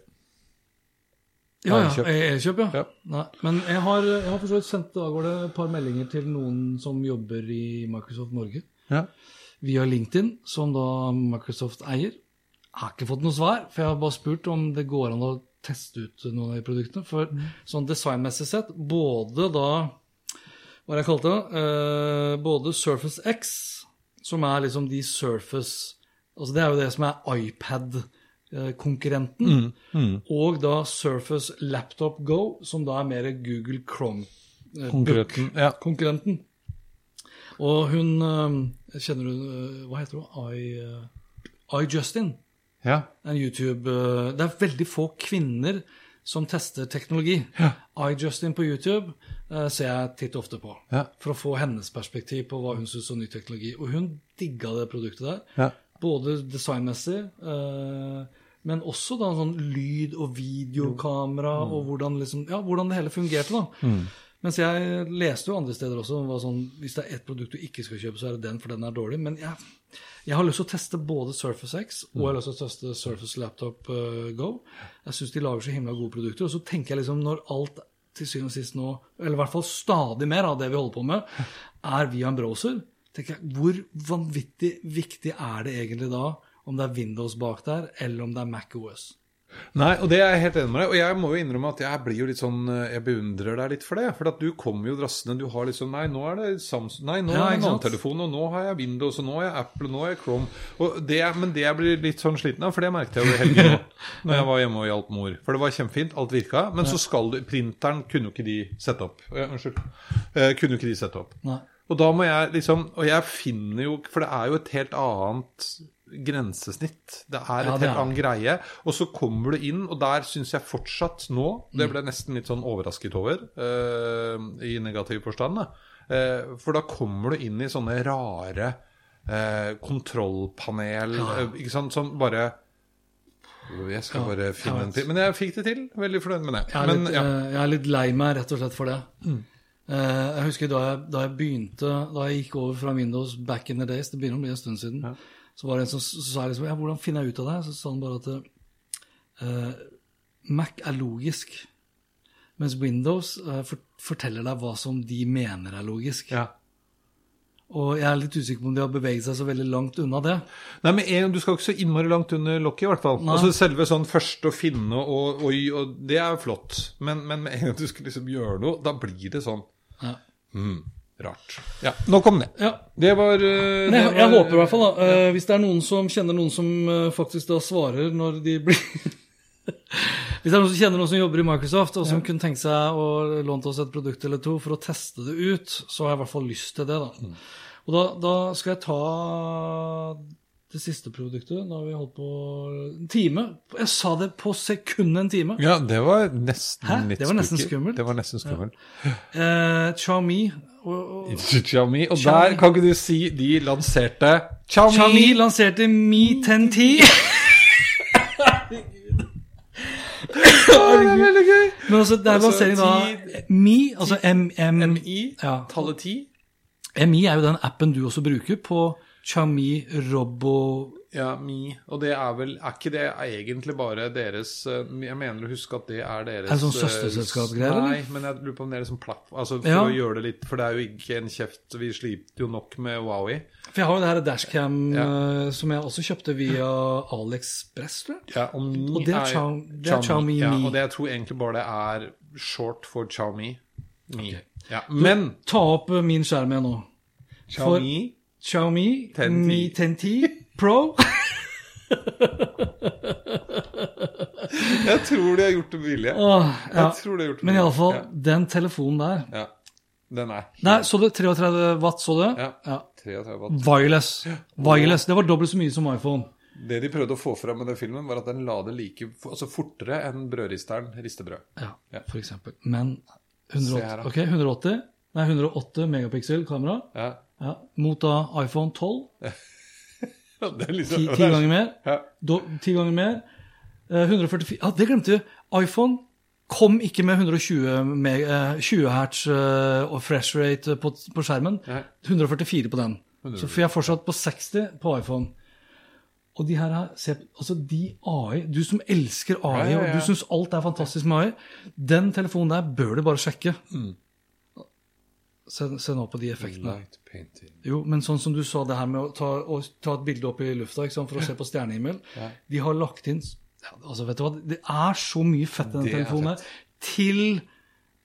Ja, ja. Elkjøp. Elkjøp, ja. Ja. Nei, men jeg har, jeg har for så vidt sendt av gårde et par meldinger til noen som jobber i Microsoft Norge, Ja. via LinkedIn, som da Microsoft eier. Jeg har ikke fått noe svar, for jeg har bare spurt om det går an å teste ut noen av de produktene. For sånn designmessig sett, både da Hva har jeg kalte det? Eh, både Surface X, som er liksom de Surface Altså det er jo det som er iPad-konkurrenten. Og da Surface Laptop Go, som da er mer Google Chrome. eh, Konkurrenten, ja. Konkurrenten. Og hun eh, Kjenner du eh, Hva heter hun? I, uh, iJustin. Ja. En YouTube eh, Det er veldig få kvinner som tester teknologi. iJustin på YouTube eh, ser jeg titt ofte på. Ja. For å få hennes perspektiv på hva hun syns om ny teknologi. Og hun digga det produktet der. Ja. Både designmessig, eh, men også da sånn lyd- og videokamera, Mm. og hvordan, liksom, ja, hvordan det hele fungerte. da. Mens jeg leste jo andre steder også var sånn, hvis det er ett produkt du ikke skal kjøpe, så er det den, for den er dårlig. Men jeg, jeg har lyst til å teste både Surface X og jeg har lyst til å teste Surface Laptop eh, Go. Jeg syns de lager så himla gode produkter. Og så tenker jeg liksom, når alt til syvende og sist nå, eller i hvert fall stadig mer av det vi holder på med, er via en browser, tenker jeg, hvor vanvittig viktig er det egentlig da om det er Windows bak der, eller om det er Mac OS? Nei, og det er jeg helt enig med deg. Og jeg må jo innrømme at jeg blir jo litt sånn eh, Jeg beundrer deg litt for det. For at du kommer jo drassende. Du har liksom Nei, nå er det Samsung Nei, nå Ja, er det en annen telefon, og nå har jeg Windows, og nå har jeg Apple, og nå har jeg Chrome. Og det, men det jeg blir litt sånn sliten av, for det merket jeg jo i helgen nå, når jeg var hjemme og hjalp mor. For det var kjempefint, alt virka. Men så skal du Printeren kunne jo ikke de sette opp. Eh, Unnskyld. Eh, kunne jo ikke de sette opp. Nei. Og da må jeg liksom Og jeg finner jo For det er jo et helt annet grensesnitt. Det er et Ja, det helt annen greie. Og så kommer du inn, og der syns jeg fortsatt nå Det ble nesten litt sånn overrasket over, uh, i negativ forstand. Eh, for da kommer du inn i sånne rare uh, kontrollpanel, ikke sant, som bare Jeg skal bare finne en til. Men jeg fikk det til. Veldig fornøyd med det. Jeg er, Men, litt, ja. jeg er litt lei meg rett og slett for det. Mm. jeg husker da jeg, da jeg begynte Da jeg gikk over fra Windows back in the days, det begynner å bli en stund siden, Så var det en som sa liksom, ja, hvordan finner jeg ut av det? Så sa han bare at uh, Mac er logisk, mens Windows uh, for, forteller deg hva som de mener er logisk. Ja. Og jeg er litt usikker på om de har beveget seg så veldig langt unna det. Nei, men en, Du skal ikke så innmari langt under lokket, i hvert fall. Nei. Altså Selve sånn først å finne og oi, og det er flott. Men, men med en gang du skal liksom gjøre noe, da blir det sånn Ja. mm, rart. Ja, Nok om det. Ja. Det var, uh, Nei, jeg, var, jeg håper i hvert fall, da, eh, hvis det er noen som kjenner noen som uh, faktisk da svarer når de blir Hvis det er noen som kjenner noen som jobber i Microsoft, og som kunne tenke seg å låne oss et produkt eller to for å teste det ut, så har jeg i hvert fall lyst til det. da. Mm. Og da, da skal jeg ta det siste produktet. Da har vi holdt på en time. Jeg sa det på sekundet en time. Ja, det var nesten Hæ? litt Det var nesten skummelt. Det var nesten skummelt. Eh, Xiaomi og, og, Xiaomi. Og Xiaomi. der kan ikke du si de lanserte Xiaomi. Xiaomi lanserte Mi 1010. det er veldig gøy. Men altså, der er Altså, lansering da Mi, altså MI, Ja. tallet 10. MI er jo den appen du også bruker på Xiaomi Robo Ja, Mi. Og det er vel Er ikke det egentlig bare deres eh, Jeg mener å huske at det er deres Er det sånn eh, søsterselskapsgreier, Nei, men jeg lurer på om det er liksom platt Altså for Ja. å gjøre det litt For det er jo ikke en kjeft Vi sliter jo nok med Wowie. For jeg har jo det her dashcam Ja. eh, som jeg også kjøpte via AliExpress, tror jeg. Ja, og, Mi Og det er det er Xiaomi ja, Mi. Og det jeg tror egentlig bare det er short for Xiaomi. Mi. Ja, men Ta opp min skjerm igjen nå. For Xiaomi Xiaomi 1010. Mi 1010 Pro. Jeg tror de har gjort det billig. Åh, ja. Jeg tror de har gjort det Men billig. iallfall, Ja. den telefonen der Ja. Den er Nei, så du 33 watt, så du? Ja. ja. 33 watt. Wireless. Wireless. Det var dobbelt så mye som iPhone. Det de prøvde å få fram med den filmen, var at den la det like altså fortere enn brødristeren rister brød. Ja, Ja. for eksempel. Men Se 180, her, okay, ok, 180, nei, 108 megapiksel kamera Ja. ja, mot da iPhone 12. Er liksom Ti, ti ganger mer. Ja. Do, ti ganger mer. Eh, 144 Ja, det glemte du. iPhone kom ikke med 120 meg, eh, 20 hertz eh, og fresh rate på, på skjermen. Nei. 144 på den. Så får jeg fortsatt på 60 på iPhone. Og de her, se, altså de AI Du som elsker AI, Ja, ja, ja. og du syns alt er fantastisk med AI, den telefonen der bør du bare sjekke. Mm. Se, se nå på de effektene. Jo, men sånn som du sa det her med å ta, å ta et bilde opp i lufta for å se på stjernehimmel. De har lagt inn altså vet du hva, Det er så mye fett i den telefonen her. Til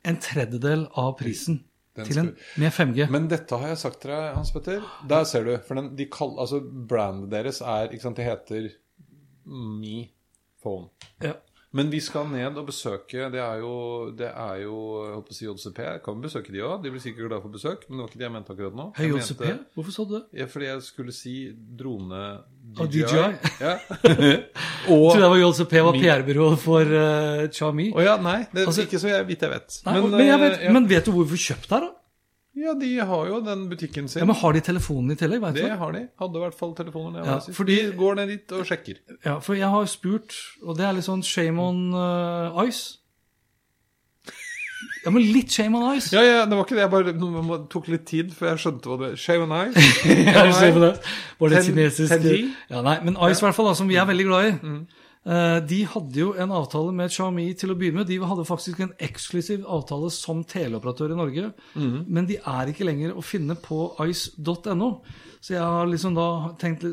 en tredjedel av prisen. En, med 5G. Men dette har jeg sagt til deg, Hans Petter. Der ser du. For den, de kall, altså brandet deres er ikke sant, Det heter Me Phone. Ja. Men vi skal ned og besøke Det er jo, det er jo jeg håper å si JCP. Jeg kan besøke de òg. De blir sikkert glad for besøk. Men det var ikke det jeg mente akkurat nå. Hei, Jeg JCP? mente- Hvorfor sa du det? Ja, fordi jeg skulle si drone Og DJI. DJI. Ja. Jeg tror trodde det var JCP var PR-byrå for uh, Xiaomi. Å ja, nei. Det er Altså- ikke så jeg, vidt jeg vet. Nei, men, jeg vet, eh, ja. men vet du hvor vi får kjøpt her, da? Ja, de har jo den butikken sin. Ja, men Har de telefonen i tillegg? Vet det du? har de. Hadde i hvert fall telefoner. Ja, Ja, fordi- de går ned dit og sjekker. Ja, for jeg har spurt, og det er litt sånn shame on uh, ice. Ja, men litt shame on ice. Ja, ja, det var ikke det. Jeg bare det tok litt tid før jeg skjønte hva det. Shame on ice. Ja, ser på det. Var det kinesisk? Ja, nei, men Ice i hvert fall, da, som vi er veldig glad i. eh, de hadde jo en avtale med Xiaomi til å begynne med. De hadde faktisk en eksklusiv avtale som teleoperatør i Norge. Men de er ikke lenger å finne på ice.no. Så jeg har liksom da tenkt, eh,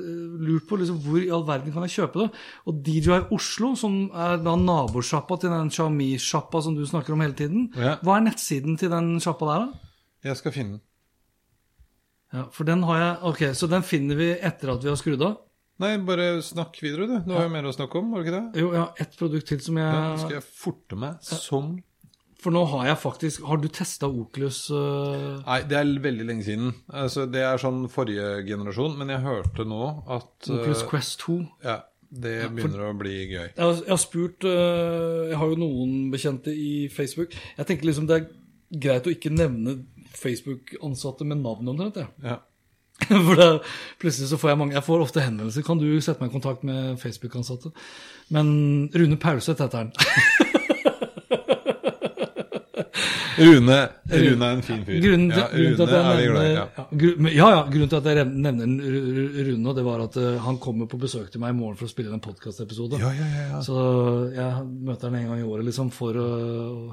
lurt på liksom, hvor i all verden kan jeg kjøpe det. Og DJI Oslo, som er da nabosjappa til den Xiaomi-sjappa som du snakker om hele tiden, Ja. hva er nettsiden til den sjappa der, da? Jeg skal finne den. Ja, for den har jeg Ok, så den finner vi etter at vi har skrudd av? Nei, bare snakk videre, du. Du har jo mer å snakke om, var det ikke det? Jo, jeg har ett produkt til som jeg Ja, nå skal jeg forte meg som For nå har jeg faktisk Har du testa Oculus Uh... Nei, det er veldig lenge siden. Altså, det er sånn forrige generasjon. Men jeg hørte nå at Oculus eh, Quest 2? Ja, det begynner å bli gøy. Jeg har, jeg har spurt uh, Jeg har jo noen bekjente i Facebook. Jeg tenker liksom det er greit å ikke nevne Facebook-ansatte med navn omtrent. jeg. Ja. For da, plutselig så får jeg mange Jeg får ofte henvendelser. Kan du sette meg i kontakt med Facebook-ansatte? Men Rune Paulseth heter han. Rune, Rune er en fin fyr. Grunnen ja, grunnen Rune jeg er vi glad i. Ja. ja. ja, grunnen til at jeg nevner Ru- Ru- Rune, det var at eh, han kommer på besøk til meg i morgen for å spille en podkastepisode. Ja, ja, ja, ja. Så jeg møter han en gang i året liksom, for å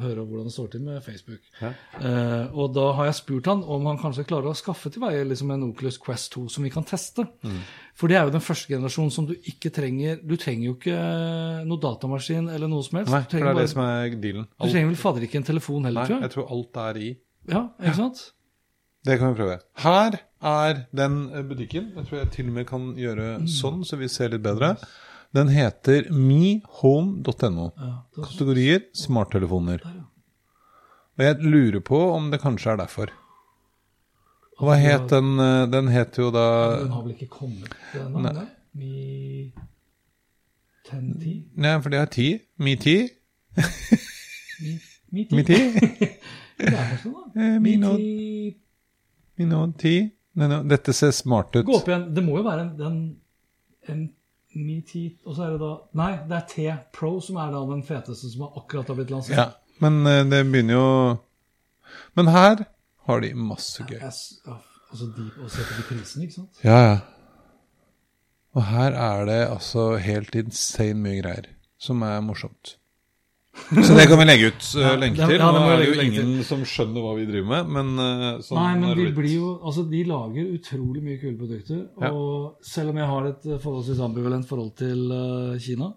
høre hvordan det står til med Facebook. Uh, og da har jeg spurt han om han kanskje klarer å skaffe til veie liksom, en Oculus Quest 2 som vi kan teste. Mm. For det er jo den første generasjonen som du ikke trenger Du trenger jo ikke noe datamaskin eller noe som helst. Nei, for det trenger, bare, det som er dealen. du trenger vel fader ikke en telefon heller, nei, tror jeg. jeg tror alt er i. Ja, ikke sant? Det kan vi prøve. Her er den eh, butikken. Jeg tror jeg til og med kan gjøre Mm. sånn, så vi ser litt bedre. Den heter mehome.no. Ja, Kategorier smarttelefoner. Og jeg lurer på om det kanskje er derfor. Hva het den? eh, Den het jo da Den har vel ikke kommet ennå? Mi Mi 1010? Nei, for det er ti. Mi10. Mi, mi 10? Mi10. Det er sånn, da. Eh, Mi Mi 10 Mi Note 10. Nei, nå, Dette ser smart ut. Gå opp igjen. Det må jo være en, den, en Mi 10 Og så er det da Nei, det er T Pro som er da den feteste som har akkurat har blitt lansert. Ja, men eh, det begynner jo Men her har de masse gøy. Altså de, og se på de prisene, ikke sant? Ja, ja. Og her er det altså helt insane mye greier som er morsomt. Så det kan vi legge ut uh, lenke til. ja, Nå er det jo ingen til. som skjønner hva vi driver med, men uh, sånn Nei, men de blir jo Altså, de lager utrolig mye kule produkter. Ja. Og selv om jeg har et eh, forholdsvis ambivalent forhold til uh, Kina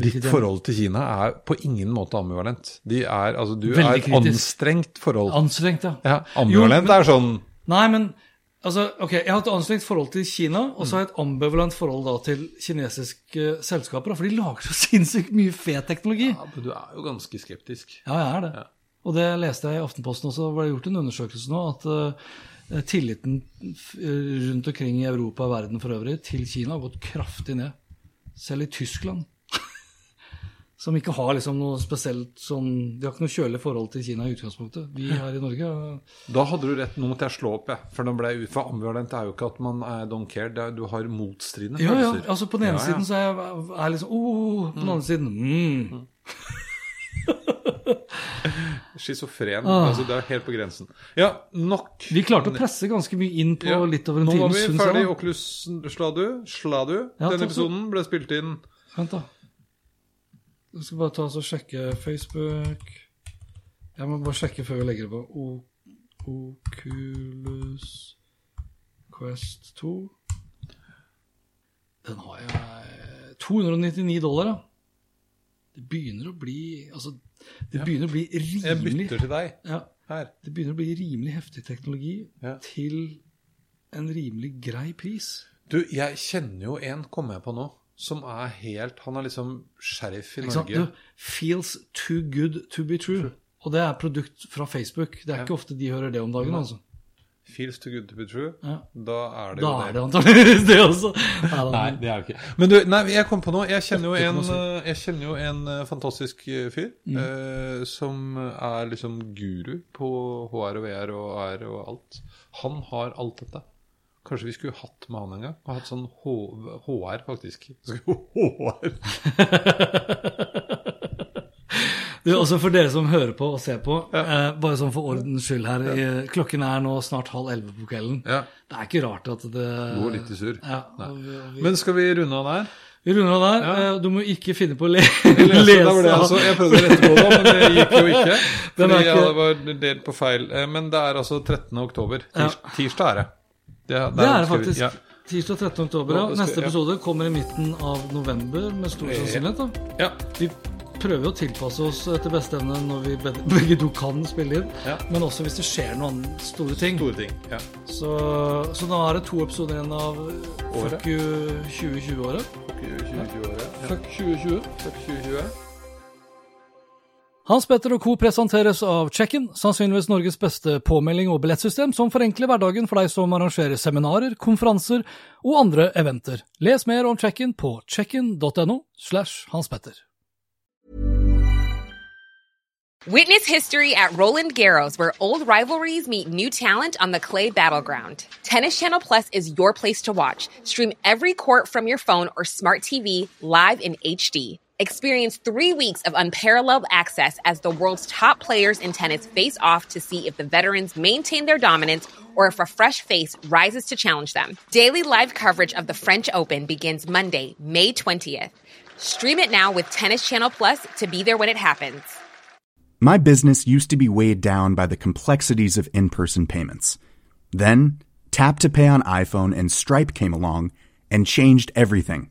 Ditt forhold til Kina er på ingen måte ambivalent. De er, altså, du Veldig er et kritisk. anstrengt forhold. Anstrengt, ja. Ja, ambivalent Jo, men- er sånn Nei, men altså, ok, jeg har et anstrengt forhold til Kina, og så har jeg et ambivalent forhold da til kinesiske selskaper, for de lager så sinnssykt mye fet teknologi. ja, men Du er jo ganske skeptisk. Ja, jeg er det. Og det leste jeg i Aftenposten også, det er gjort en undersøkelse nå, at uh, tilliten f- rundt omkring i Europa og verden for øvrig til Kina har gått kraftig ned. Selv i Tyskland. Som ikke har liksom noe spesielt sånn De har ikke noe kjølig forhold til Kina i utgangspunktet. Vi her i Norge eh, Da hadde du rett. Nå måtte jeg slå opp, jeg. For, ble, for ambivalent er jo ikke at man er don't care. Er, du har motstridende Ja, ja. Altså på den ene Ja, ja. siden så er jeg er liksom oh, På den andre siden mm. Schizofren. Altså, det er helt på grensen. Ja, nok. Vi klarte å presse ganske mye inn på litt over en Nå var time, vi ferdig. Oklus Sladu. Sladu. Denne episoden ble spilt inn Vent, da. Jeg skal bare ta oss og sjekke Facebook. Jeg må bare sjekke før vi legger det på. O Oculus Quest 2. Den har jeg 299 dollar, ja. Det begynner å bli Altså, det begynner å bli Jeg bytter til deg ja, her. Det begynner å bli rimelig heftig teknologi Ja. til en rimelig grei pris. Du, jeg kjenner jo en, kommer jeg på nå, som er helt Han er liksom sheriff i Norge. Du, feels too good to be true. Og det er produkt fra Facebook. Det er ikke ofte de hører det om dagen. altså. Feels too good to be true. Ja. Da er det Da jo er det antakeligvis det også. Nei, nei, det er jo ikke Men du, nei, jeg kom på noe. Jeg kjenner jo en, 8,7. eh, jeg kjenner jo en eh, fantastisk eh, fyr Mm. eh, som er liksom guru på HR og VR og AR og alt. Han har alt dette. Kanskje vi skulle hatt med han en gang? Og hatt sånn H HR, faktisk. HR. Du, også for dere som hører på og ser på, eh, bare sånn for ordens skyld her. ja. Klokken er nå snart halv elleve på kvelden. Ja. Det er ikke rart at det Går litt i surr. Ja, Men skal vi runde av der? vi runder av der. Ja. Eh, Du må ikke finne på å le Lese, var det altså, jeg prøvde å rette på det, men det gikk jo ikke. Fordi ikke- jeg var delt på feil. Eh, Men det er altså 13. oktober. Tirs, Tirsdag er det. Det, Det er det vi- faktisk. Ja. Tirsdag 13. oktober. Ja, Neste episode kommer i midten av november med stor sannsynlighet. da. ja. Vi prøver å tilpasse oss etter beste evne når vi be- begge to kan spille inn. Ja. Men også hvis det skjer noen store ting. Store ting. Ja. Så, så da er det to episoder igjen av Året. Fuck you 2020-året. Fuck 2020-året. Ja. Fuck 2020. Fuck 2020. Hans Petter og co. presenteres av Check-in, sannsynligvis Norges beste påmelding og billettsystem som forenkler hverdagen for deg som arrangerer seminarer, konferanser og andre eventer. Les mer om Check-in på checkin.no slash Hans Petter. Witness history at Roland Garros, where old rivalries meet new talent on the clay battleground. Tennis Channel Plus is your place to watch. Stream every court from your phone or smart TV live in HD. Experience three weeks of unparalleled access as the world's top players in tennis face off to see if the veterans maintain their dominance or if a fresh face rises to challenge them. Daily live coverage of the French Open begins Monday, May 20th. Stream it now with Tennis Channel Plus to be there when it happens. My business used to be weighed down by the complexities of in person payments. Then, Tap to Pay on iPhone and Stripe came along and changed everything.